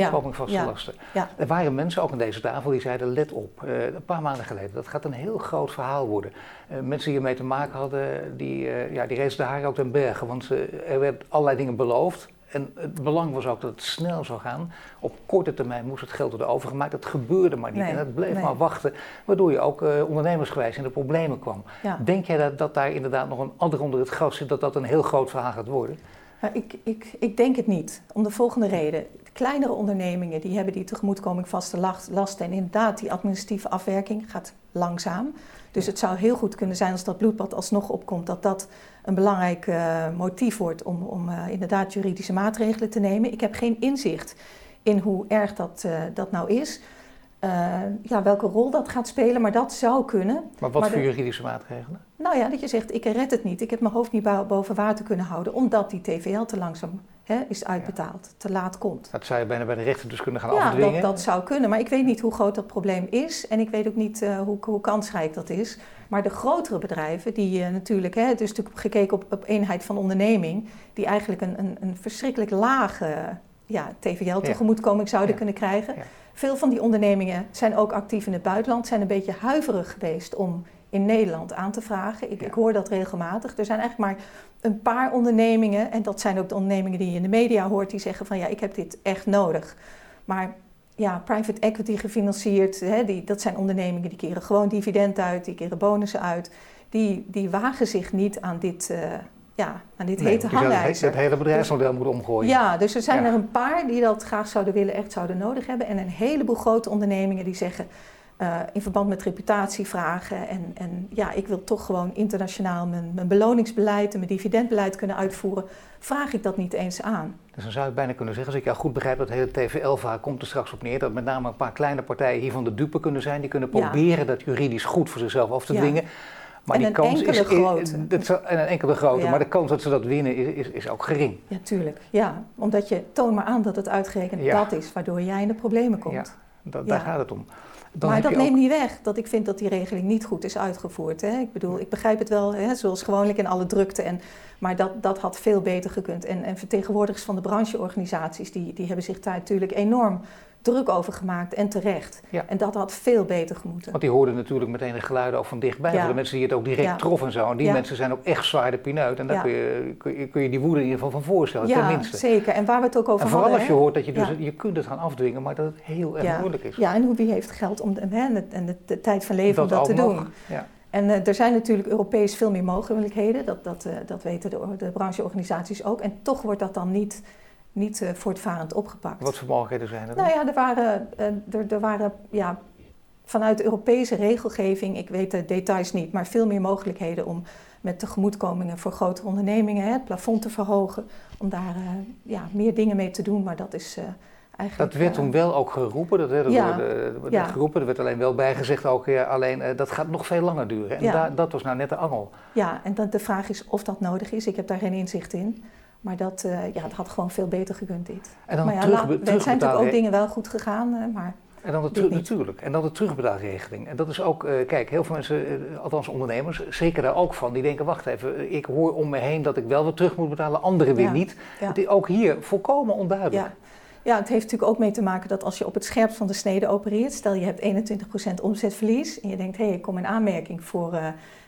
[SPEAKER 2] ja.
[SPEAKER 1] lasten.
[SPEAKER 2] Ja.
[SPEAKER 1] Er waren mensen, ook aan deze tafel, die zeiden let op. Een paar maanden geleden, dat gaat een heel groot verhaal worden. Mensen die ermee te maken hadden, die, ja, die rezen de haren ook ten bergen. Want er werd allerlei dingen beloofd. En het belang was ook dat het snel zou gaan. Op korte termijn moest het geld worden overgemaakt. Dat gebeurde maar niet.
[SPEAKER 2] Nee,
[SPEAKER 1] en het bleef
[SPEAKER 2] nee.
[SPEAKER 1] maar wachten. Waardoor je ook eh, ondernemersgewijs in de problemen kwam.
[SPEAKER 2] Ja.
[SPEAKER 1] Denk jij dat, dat daar inderdaad nog een ander onder het gras zit, dat dat een heel groot verhaal gaat worden?
[SPEAKER 2] Nou, ik, ik, ik denk het niet. Om de volgende reden. De kleinere ondernemingen die hebben die tegemoetkoming vaste last- lasten. En inderdaad, die administratieve afwerking gaat langzaam. Dus het zou heel goed kunnen zijn als dat bloedbad alsnog opkomt, dat dat een belangrijk eh, motief wordt om, om eh, inderdaad juridische maatregelen te nemen. Ik heb geen inzicht in hoe erg dat, eh, dat nou is. Eh, ja, welke rol dat gaat spelen, maar dat zou kunnen.
[SPEAKER 1] Maar wat
[SPEAKER 2] Maar
[SPEAKER 1] voor
[SPEAKER 2] de-
[SPEAKER 1] juridische maatregelen?
[SPEAKER 2] Nou ja, dat je zegt, ik red het niet. Ik heb mijn hoofd niet bo- boven water kunnen houden, omdat die TVL te langzaam hè, is uitbetaald, te laat komt.
[SPEAKER 1] Dat zou je bijna bij de rechter dus kunnen gaan
[SPEAKER 2] Ja,
[SPEAKER 1] afdwingen.
[SPEAKER 2] dat, dat zou kunnen. Maar ik weet niet hoe groot dat probleem is. En ik weet ook niet eh, hoe, hoe kansrijk dat is. Maar de grotere bedrijven, die eh, natuurlijk, hè, het is natuurlijk gekeken op, op eenheid van onderneming, die eigenlijk een, een, een verschrikkelijk lage ja, TVL-tegemoetkoming zouden
[SPEAKER 1] Ja.
[SPEAKER 2] kunnen krijgen. Veel van die ondernemingen zijn ook actief in het buitenland, zijn een beetje huiverig geweest om in Nederland aan te vragen. Ik,
[SPEAKER 1] Ja.
[SPEAKER 2] ik hoor dat regelmatig. Er zijn eigenlijk maar een paar ondernemingen, en dat zijn ook de ondernemingen die je in de media hoort, die zeggen van ja, ik heb dit echt nodig. Maar ja, private equity gefinancierd, hè, die, dat zijn ondernemingen die keren gewoon dividend uit, die keren bonussen uit. Die, die wagen zich niet aan dit, eh, ja, aan dit
[SPEAKER 1] Nee,
[SPEAKER 2] hete
[SPEAKER 1] zou het,
[SPEAKER 2] hangijzer.
[SPEAKER 1] het hele bedrijfsmodel moeten omgooien.
[SPEAKER 2] Ja, dus er zijn
[SPEAKER 1] Ja.
[SPEAKER 2] er een paar die dat graag zouden willen, echt zouden nodig hebben. En een heleboel grote ondernemingen die zeggen eh, in verband met reputatievragen. En, en ja, ik wil toch gewoon internationaal mijn, mijn beloningsbeleid en mijn dividendbeleid kunnen uitvoeren. Vraag ik dat niet eens aan.
[SPEAKER 1] Dus dan zou je bijna kunnen zeggen, als ik jou goed begrijp, dat hele TVL-verhaal komt er straks op neer. Dat met name een paar kleine partijen hiervan de dupe kunnen zijn. Die kunnen
[SPEAKER 2] Ja.
[SPEAKER 1] proberen dat juridisch goed voor zichzelf af te
[SPEAKER 2] Ja.
[SPEAKER 1] dwingen. Maar
[SPEAKER 2] En
[SPEAKER 1] die
[SPEAKER 2] een
[SPEAKER 1] kans is,
[SPEAKER 2] enkele grote.
[SPEAKER 1] dat en een enkele grote.
[SPEAKER 2] Ja.
[SPEAKER 1] Maar de kans dat ze dat winnen is, is, is ook gering.
[SPEAKER 2] Ja, tuurlijk. Ja, omdat je toon maar aan dat het uitgerekend
[SPEAKER 1] Ja.
[SPEAKER 2] dat is waardoor jij in de problemen komt.
[SPEAKER 1] Ja, Da- Daar gaat het om. Dan
[SPEAKER 2] maar dat
[SPEAKER 1] ook-
[SPEAKER 2] neemt niet weg dat ik vind dat die regeling niet goed is uitgevoerd. Hè? Ik bedoel, ik begrijp het wel, hè, zoals gewoonlijk in alle drukte. En, maar dat, dat had veel beter gekund. En, en vertegenwoordigers van de brancheorganisaties, die, die hebben zich daar natuurlijk enorm druk over gemaakt en terecht.
[SPEAKER 1] Ja.
[SPEAKER 2] En dat had veel beter gemoeten.
[SPEAKER 1] Want die hoorden natuurlijk meteen de geluiden ook van dichtbij.
[SPEAKER 2] Ja.
[SPEAKER 1] Voor de mensen die het ook direct
[SPEAKER 2] Ja.
[SPEAKER 1] troffen en zo. En die mensen zijn ook echt zwaar de pineut. En daar kun, je, kun, je, kun je die woede in ieder geval van voorstellen,
[SPEAKER 2] ja,
[SPEAKER 1] tenminste.
[SPEAKER 2] zeker. En waar we het ook over
[SPEAKER 1] En vooral
[SPEAKER 2] hadden.
[SPEAKER 1] als je
[SPEAKER 2] hè?
[SPEAKER 1] hoort dat je dus, je kunt het gaan afdwingen, maar dat het heel erg moeilijk is.
[SPEAKER 2] Ja, en hoe- wie heeft geld om hè, en de, en de, tijd van leven om dat te
[SPEAKER 1] nog.
[SPEAKER 2] doen?
[SPEAKER 1] Ja.
[SPEAKER 2] En eh, er zijn natuurlijk Europees veel meer mogelijkheden, dat, dat, eh, dat weten de, de brancheorganisaties ook. En toch wordt dat dan niet, niet eh, voortvarend opgepakt.
[SPEAKER 1] Wat voor mogelijkheden zijn er dan?
[SPEAKER 2] Nou ja, er waren, eh, er, er waren ja, vanuit de Europese regelgeving, ik weet de details niet, maar veel meer mogelijkheden om met tegemoetkomingen voor grotere ondernemingen hè, het plafond te verhogen, om daar eh, ja, meer dingen mee te doen. Maar dat is eigenlijk.
[SPEAKER 1] Dat werd toen wel ook geroepen, dat werd,
[SPEAKER 2] Ja.
[SPEAKER 1] door
[SPEAKER 2] Ja.
[SPEAKER 1] geroepen, er werd alleen wel bijgezegd ook, ja, alleen dat gaat nog veel langer duren. En dat was nou net de angel.
[SPEAKER 2] Ja, en dat, de vraag is of dat nodig is. Ik heb daar geen inzicht in. Maar dat, eh, ja, het had gewoon veel beter gekund dit.
[SPEAKER 1] En dan
[SPEAKER 2] maar ja, er zijn natuurlijk ook dingen wel goed gegaan, eh, maar
[SPEAKER 1] En dan de natuurlijk. En dan de terugbetaalregeling. En dat is ook, eh, kijk, heel veel mensen, althans ondernemers, zeker daar ook van. Die denken, wacht even, ik hoor om me heen dat ik wel wat terug moet betalen, anderen weer
[SPEAKER 2] Ja,
[SPEAKER 1] niet.
[SPEAKER 2] ja.
[SPEAKER 1] Het is ook hier volkomen onduidelijk.
[SPEAKER 2] Ja. ja, het heeft natuurlijk ook mee te maken dat als je op het scherpst van de snede opereert, stel je hebt 21% omzetverlies en je denkt, hé, hey, ik kom in aanmerking voor,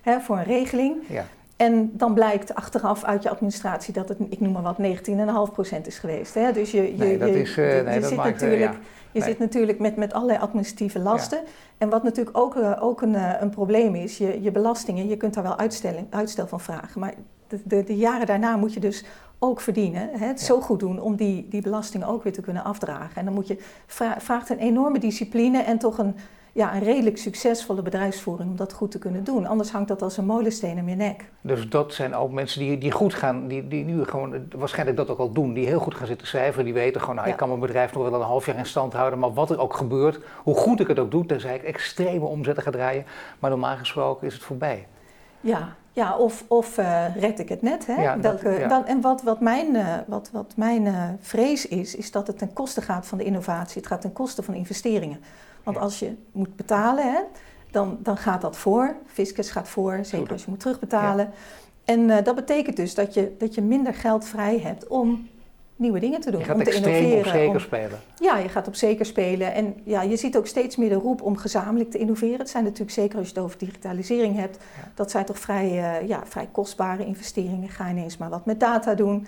[SPEAKER 2] hè, voor een regeling.
[SPEAKER 1] Ja.
[SPEAKER 2] En dan blijkt achteraf uit je administratie dat het, ik noem maar wat, 19,5% is geweest. Hè? Dus je, je,
[SPEAKER 1] Nee, dat
[SPEAKER 2] je-
[SPEAKER 1] is, eh,
[SPEAKER 2] je-
[SPEAKER 1] nee,
[SPEAKER 2] je
[SPEAKER 1] dat
[SPEAKER 2] zit
[SPEAKER 1] maakt, eh,
[SPEAKER 2] natuurlijk,
[SPEAKER 1] ja.
[SPEAKER 2] je
[SPEAKER 1] Nee.
[SPEAKER 2] zit natuurlijk met, met allerlei administratieve lasten. En wat natuurlijk ook, eh, ook een, een probleem is, je, je belastingen, je kunt daar wel uitstelling, uitstel van vragen. Maar de, de, de jaren daarna moet je dus ook verdienen, hè, het
[SPEAKER 1] Ja.
[SPEAKER 2] zo goed doen om die, die belastingen ook weer te kunnen afdragen. En dan moet je, vra- vraagt een enorme discipline en toch een, ja, een redelijk succesvolle bedrijfsvoering om dat goed te kunnen doen. Anders hangt dat als een molensteen om je nek.
[SPEAKER 1] Dus dat zijn ook mensen die, die goed gaan, die, die nu gewoon eh, waarschijnlijk dat ook al doen, die heel goed gaan zitten cijferen, die weten gewoon, nou
[SPEAKER 2] Ja.
[SPEAKER 1] ik kan mijn bedrijf nog wel een half jaar in stand houden, maar wat er ook gebeurt, hoe goed ik het ook doe, tenzij ik extreme omzetten ga draaien, maar normaal gesproken is het voorbij.
[SPEAKER 2] Ja, ja of, of eh, red ik het net. Hè?
[SPEAKER 1] Ja, dat- ja.
[SPEAKER 2] dan, en wat, wat mijn, eh, wat, wat mijn eh, vrees is, is dat het ten koste gaat van de innovatie. Het gaat ten koste van investeringen. Want als je moet betalen, hè, dan, dan gaat dat voor. Fiscus gaat voor, zeker als je moet terugbetalen. En eh, dat betekent dus dat je, dat je minder geld vrij hebt om nieuwe dingen te doen.
[SPEAKER 1] Je gaat
[SPEAKER 2] om te
[SPEAKER 1] extreem op
[SPEAKER 2] innoveren.
[SPEAKER 1] zeker
[SPEAKER 2] om-
[SPEAKER 1] spelen.
[SPEAKER 2] ja, je gaat op zeker spelen. En ja, je ziet ook steeds meer de roep om gezamenlijk te innoveren. Het zijn natuurlijk zeker als je het over digitalisering hebt.
[SPEAKER 1] Ja.
[SPEAKER 2] Dat zijn toch vrij, eh, ja, vrij kostbare investeringen. Ga ineens maar wat met data doen.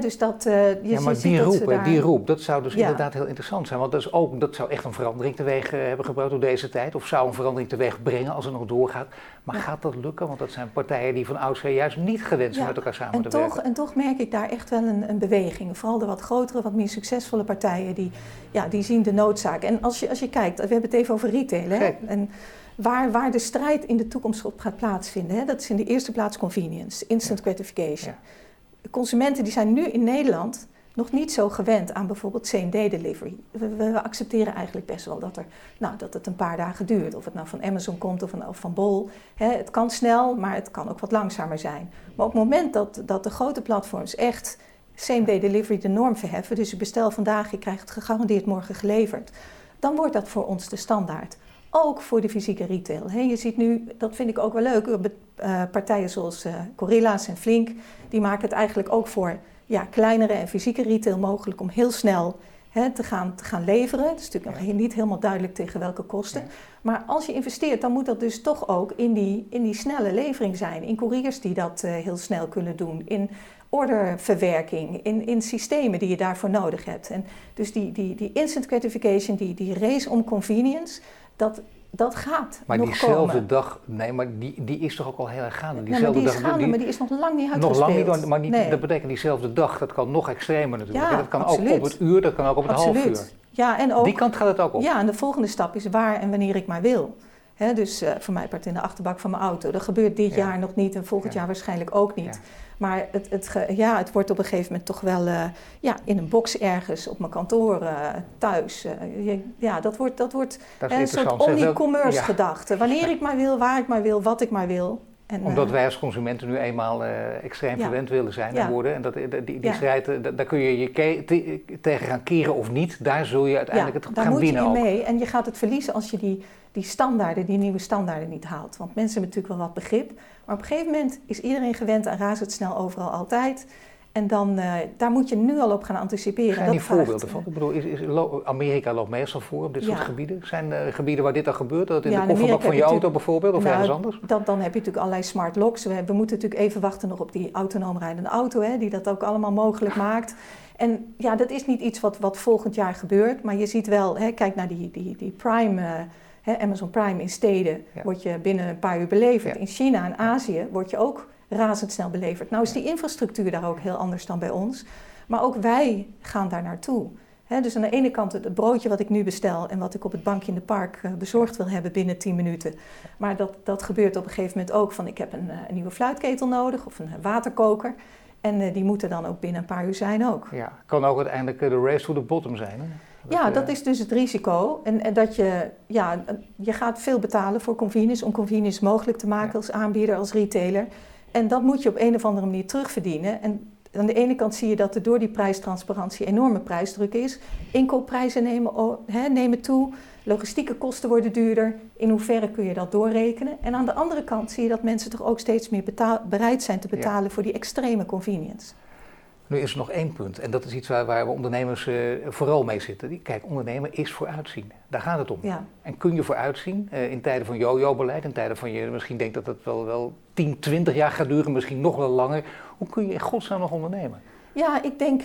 [SPEAKER 2] Dus dat, eh, je,
[SPEAKER 1] ja, maar
[SPEAKER 2] ziet
[SPEAKER 1] die
[SPEAKER 2] dat
[SPEAKER 1] roep,
[SPEAKER 2] daar...
[SPEAKER 1] die roep, dat zou dus
[SPEAKER 2] Ja.
[SPEAKER 1] inderdaad heel interessant zijn. Want dat, is ook, dat zou echt een verandering teweeg eh, hebben gebracht door deze tijd. Of zou een verandering teweeg brengen als het nog doorgaat. Maar
[SPEAKER 2] Ja.
[SPEAKER 1] gaat dat lukken? Want dat zijn partijen die van oudsher juist niet gewend zijn met elkaar samen
[SPEAKER 2] En
[SPEAKER 1] te
[SPEAKER 2] toch,
[SPEAKER 1] werken.
[SPEAKER 2] en toch merk ik daar echt wel een, een beweging. Vooral de wat grotere, wat meer succesvolle partijen, die, ja, die zien de noodzaak. En als je, als je kijkt, we hebben het even over retail. Hè? En waar, waar de strijd in de toekomst op gaat plaatsvinden, hè? dat is in de eerste plaats convenience, instant gratification.
[SPEAKER 1] Ja.
[SPEAKER 2] Consumenten die zijn nu in Nederland nog niet zo gewend aan bijvoorbeeld same-day delivery. We, we accepteren eigenlijk best wel dat, er, nou, dat het een paar dagen duurt. Of het nou van Amazon komt of van, of van Bol. Het kan snel, maar het kan ook wat langzamer zijn. Maar op het moment dat, dat de grote platforms echt same-day delivery de norm verheffen... dus je bestel vandaag, je krijgt het gegarandeerd morgen geleverd... dan wordt dat voor ons de standaard. Ook voor de fysieke retail. Je ziet nu, dat vind ik ook wel leuk, eh, partijen zoals eh, Gorilla's en Flink... die maken het eigenlijk ook voor ja, kleinere en fysieke retail mogelijk om heel snel te, gaan, te gaan leveren. Het is natuurlijk nog niet helemaal duidelijk tegen welke kosten.
[SPEAKER 1] Ja.
[SPEAKER 2] Maar als je investeert, dan moet dat dus toch ook in die, in die snelle levering zijn. In couriers die dat eh, heel snel kunnen doen. In orderverwerking, in, in systemen die je daarvoor nodig hebt. En dus die, die, die instant gratification, die, die race om convenience, dat, dat gaat
[SPEAKER 1] Maar
[SPEAKER 2] nog
[SPEAKER 1] diezelfde
[SPEAKER 2] komen.
[SPEAKER 1] dag, nee, maar die, die is toch ook al heel erg gaande.
[SPEAKER 2] Ja, maar
[SPEAKER 1] Diezelfde
[SPEAKER 2] die is
[SPEAKER 1] dag,
[SPEAKER 2] gaande,
[SPEAKER 1] die-
[SPEAKER 2] maar die is nog lang niet
[SPEAKER 1] nog
[SPEAKER 2] uitgespeeld.
[SPEAKER 1] lang niet, maar niet,
[SPEAKER 2] Nee.
[SPEAKER 1] dat betekent diezelfde dag, dat kan nog extremer natuurlijk.
[SPEAKER 2] Ja,
[SPEAKER 1] dat kan
[SPEAKER 2] absoluut.
[SPEAKER 1] ook op het uur, dat kan ook op het half uur.
[SPEAKER 2] Ja, en ook,
[SPEAKER 1] Die kant gaat het ook op.
[SPEAKER 2] Ja, en de volgende stap is waar en wanneer ik maar wil. Dus eh, voor mij part in de achterbak van mijn auto. Dat gebeurt dit
[SPEAKER 1] Ja.
[SPEAKER 2] jaar nog niet en volgend
[SPEAKER 1] Ja.
[SPEAKER 2] jaar waarschijnlijk ook niet.
[SPEAKER 1] Ja.
[SPEAKER 2] Maar het, het, ge- ja, het wordt op een gegeven moment toch wel eh, ja, in een box ergens, op mijn kantoor, eh, thuis. je- ja, dat wordt, dat wordt
[SPEAKER 1] Dat
[SPEAKER 2] een soort omni-commerce gedachte. Wanneer ik maar wil, waar ik maar wil, wat ik maar wil. En,
[SPEAKER 1] Omdat wij als consumenten nu eenmaal extreem verwend willen zijn en worden. En dat, die, die, strijd, da- daar kun je je te- tegen gaan keren of niet. Daar zul je uiteindelijk het
[SPEAKER 2] daar
[SPEAKER 1] gaan
[SPEAKER 2] moet je
[SPEAKER 1] winnen
[SPEAKER 2] in
[SPEAKER 1] ook.
[SPEAKER 2] mee. En je gaat het verliezen als je die, die standaarden, die nieuwe standaarden niet haalt. Want mensen hebben natuurlijk wel wat begrip. Maar op een gegeven moment is iedereen gewend aan razendsnel overal altijd. En dan, uh, daar moet je nu al op gaan anticiperen.
[SPEAKER 1] Zijn die voorbeelden van? Ik bedoel, is, is, Amerika loopt meestal voor op dit soort gebieden. Zijn er gebieden waar dit al gebeurt? Dat in ja, de kofferbak van je auto bijvoorbeeld of nou, ergens anders?
[SPEAKER 2] Dan, dan heb je natuurlijk allerlei smart locks. We, we, moeten natuurlijk even wachten nog op die autonoom rijdende auto, hè, die dat ook allemaal mogelijk <laughs> maakt. En ja, dat is niet iets wat, wat volgend jaar gebeurt. Maar je ziet wel, hè, kijk naar die, die, die Prime... Uh, Amazon Prime in steden ja. word je binnen een paar uur beleverd. In China en Azië word je ook razendsnel beleverd. Nou is die infrastructuur daar ook heel anders dan bij ons. Maar ook wij gaan daar naartoe. dus aan de ene kant het broodje wat ik nu bestel en wat ik op het bankje in de park uh, bezorgd wil hebben binnen 10 minuten. Maar dat, dat gebeurt op een gegeven moment ook van ik heb een, uh, een nieuwe fluitketel nodig of een waterkoker. En uh, die moeten dan ook binnen een paar uur zijn ook.
[SPEAKER 1] Ja, kan ook uiteindelijk de race to the bottom zijn. Hè?
[SPEAKER 2] Ja, dat is dus het risico. En, en, dat je, ja, je gaat veel betalen voor convenience om convenience mogelijk te maken als aanbieder, als retailer. En dat moet je op een of andere manier terugverdienen. En aan de ene kant zie je dat er door die prijstransparantie enorme prijsdruk is. Inkoopprijzen nemen, he, nemen toe, logistieke kosten worden duurder. In hoeverre kun je dat doorrekenen? En aan de andere kant zie je dat mensen toch ook steeds meer bereid zijn te betalen voor die extreme convenience.
[SPEAKER 1] Nu is er nog één punt, en dat is iets waar, waar we ondernemers uh, vooral mee zitten. Kijk, ondernemen is vooruitzien. Daar gaat het om. Ja. En kun je vooruitzien uh, in tijden van yo-yo-beleid, in tijden van je misschien denkt dat het wel, wel 10, 20 jaar gaat duren, misschien nog wel langer. Hoe kun je in godsnaam nog ondernemen?
[SPEAKER 2] Ja, ik denk,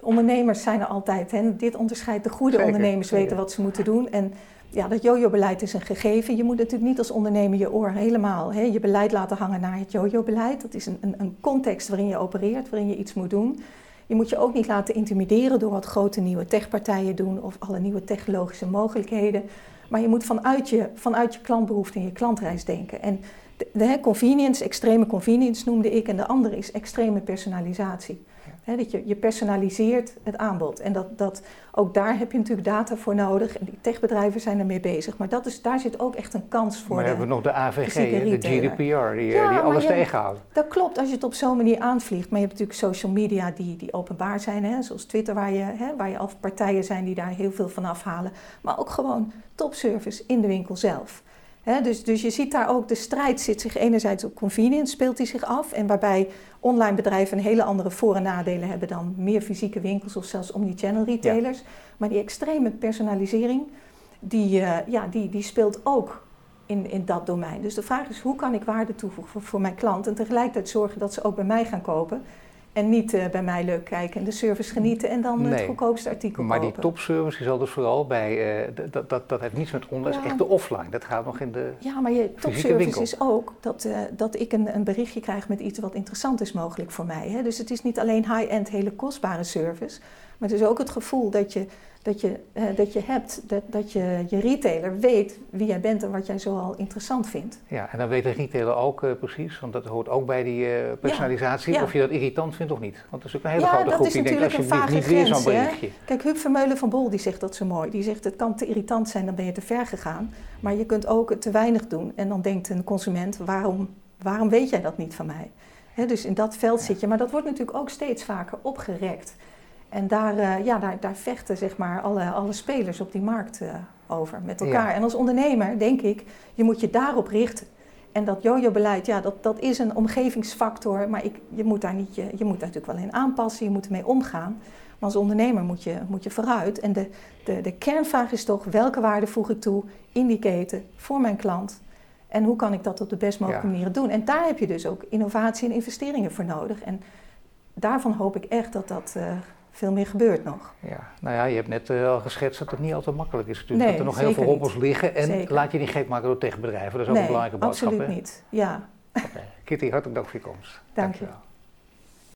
[SPEAKER 2] ondernemers zijn er altijd. Hè. Dit onderscheidt de goede ondernemers, weten wat ze moeten doen. En ja, dat jojo-beleid is een gegeven. Je moet natuurlijk niet als ondernemer je oor helemaal hè, je beleid laten hangen naar het jojo-beleid. Dat is een, een, context waarin je opereert, waarin je iets moet doen. Je moet je ook niet laten intimideren door wat grote nieuwe techpartijen doen of alle nieuwe technologische mogelijkheden. Maar je moet vanuit je, vanuit je klantbehoefte en je klantreis denken. En de, de convenience, extreme convenience noemde ik, en de andere is extreme personalisatie dat je, je personaliseert het aanbod. En dat, dat, ook daar heb je natuurlijk data voor nodig. En die techbedrijven zijn ermee bezig. Maar dat is, daar zit ook echt een kans voor.
[SPEAKER 1] Maar hebben we nog de AVG, de, GDPR, die, eh, die alles tegenhoudt.
[SPEAKER 2] Dat klopt, als je het op zo'n manier aanvliegt. Maar je hebt natuurlijk social media die, die openbaar zijn. Hè, zoals Twitter, waar je, hè, waar je al partijen zijn die daar heel veel van afhalen. Maar ook gewoon topservice in de winkel zelf dus, dus je ziet daar ook, de strijd zit zich enerzijds op convenience, speelt die zich af. En waarbij online bedrijven een hele andere voor- en nadelen hebben dan meer fysieke winkels of zelfs omnichannel retailers. Maar die extreme personalisering, die, uh, ja, die, die speelt ook in, in dat domein. Dus de vraag is, hoe kan ik waarde toevoegen voor, voor mijn klant en tegelijkertijd zorgen dat ze ook bij mij gaan kopen. En niet uh, bij mij leuk kijken en de service genieten en dan het goedkoopste artikel
[SPEAKER 1] maar
[SPEAKER 2] kopen.
[SPEAKER 1] Maar die topservice is al dus vooral bij, uh, dat, dat, dat heeft niets met online, ja. echt de offline. Dat gaat nog in de
[SPEAKER 2] Ja, maar je topservice is ook dat, uh, dat ik een, een berichtje krijg met iets wat interessant is mogelijk voor mij. Hè? Dus het is niet alleen high-end hele kostbare service, maar het is ook het gevoel dat je dat je, uh, dat je hebt, dat, dat je, je retailer weet wie jij bent en wat jij zoal interessant vindt.
[SPEAKER 1] Ja, en dan weet de retailer ook uh, precies, want dat hoort ook bij die uh, personalisatie, ja, ja. of je dat irritant vindt of niet. Want dat is ook een hele grote groep die denkt, alsjeblieft niet weer zo'n berichtje. Hè?
[SPEAKER 2] Kijk, Huub Vermeulen van Bol die zegt dat zo mooi. Die zegt, het kan te irritant zijn, dan ben je te ver gegaan. Maar je kunt ook te weinig doen. En dan denkt een consument, waarom, waarom weet jij dat niet van mij? He, dus in dat veld zit je. Maar dat wordt natuurlijk ook steeds vaker opgerekt. En daar, uh, ja, daar, daar, vechten zeg maar, alle, alle spelers op die markt uh, over met elkaar. Ja. En als ondernemer denk ik, je moet je daarop richten. En dat jojo-beleid, ja, dat, dat is een omgevingsfactor, maar ik, je, moet daar niet, je, je moet daar natuurlijk wel in aanpassen, je moet ermee omgaan. Maar als ondernemer moet je, moet je vooruit. En de, de, de kernvraag is toch, welke waarde voeg ik toe in die keten voor mijn klant? En hoe kan ik dat op de best mogelijke ja. manier doen? En daar heb je dus ook innovatie en investeringen voor nodig. En daarvan hoop ik echt dat dat uh, veel meer gebeurt nog.
[SPEAKER 1] Ja, nou ja, je hebt net uh, al geschetst dat het niet altijd makkelijk is natuurlijk. Nee, dat er nog heel veel hobbels liggen. En zeker. laat je niet gek maken door tegenbedrijven. Dat is ook
[SPEAKER 2] nee,
[SPEAKER 1] een belangrijke boodschap.
[SPEAKER 2] absoluut niet. Ja.
[SPEAKER 1] Okay. Kitty, hartelijk dank voor je komst.
[SPEAKER 2] Dank je.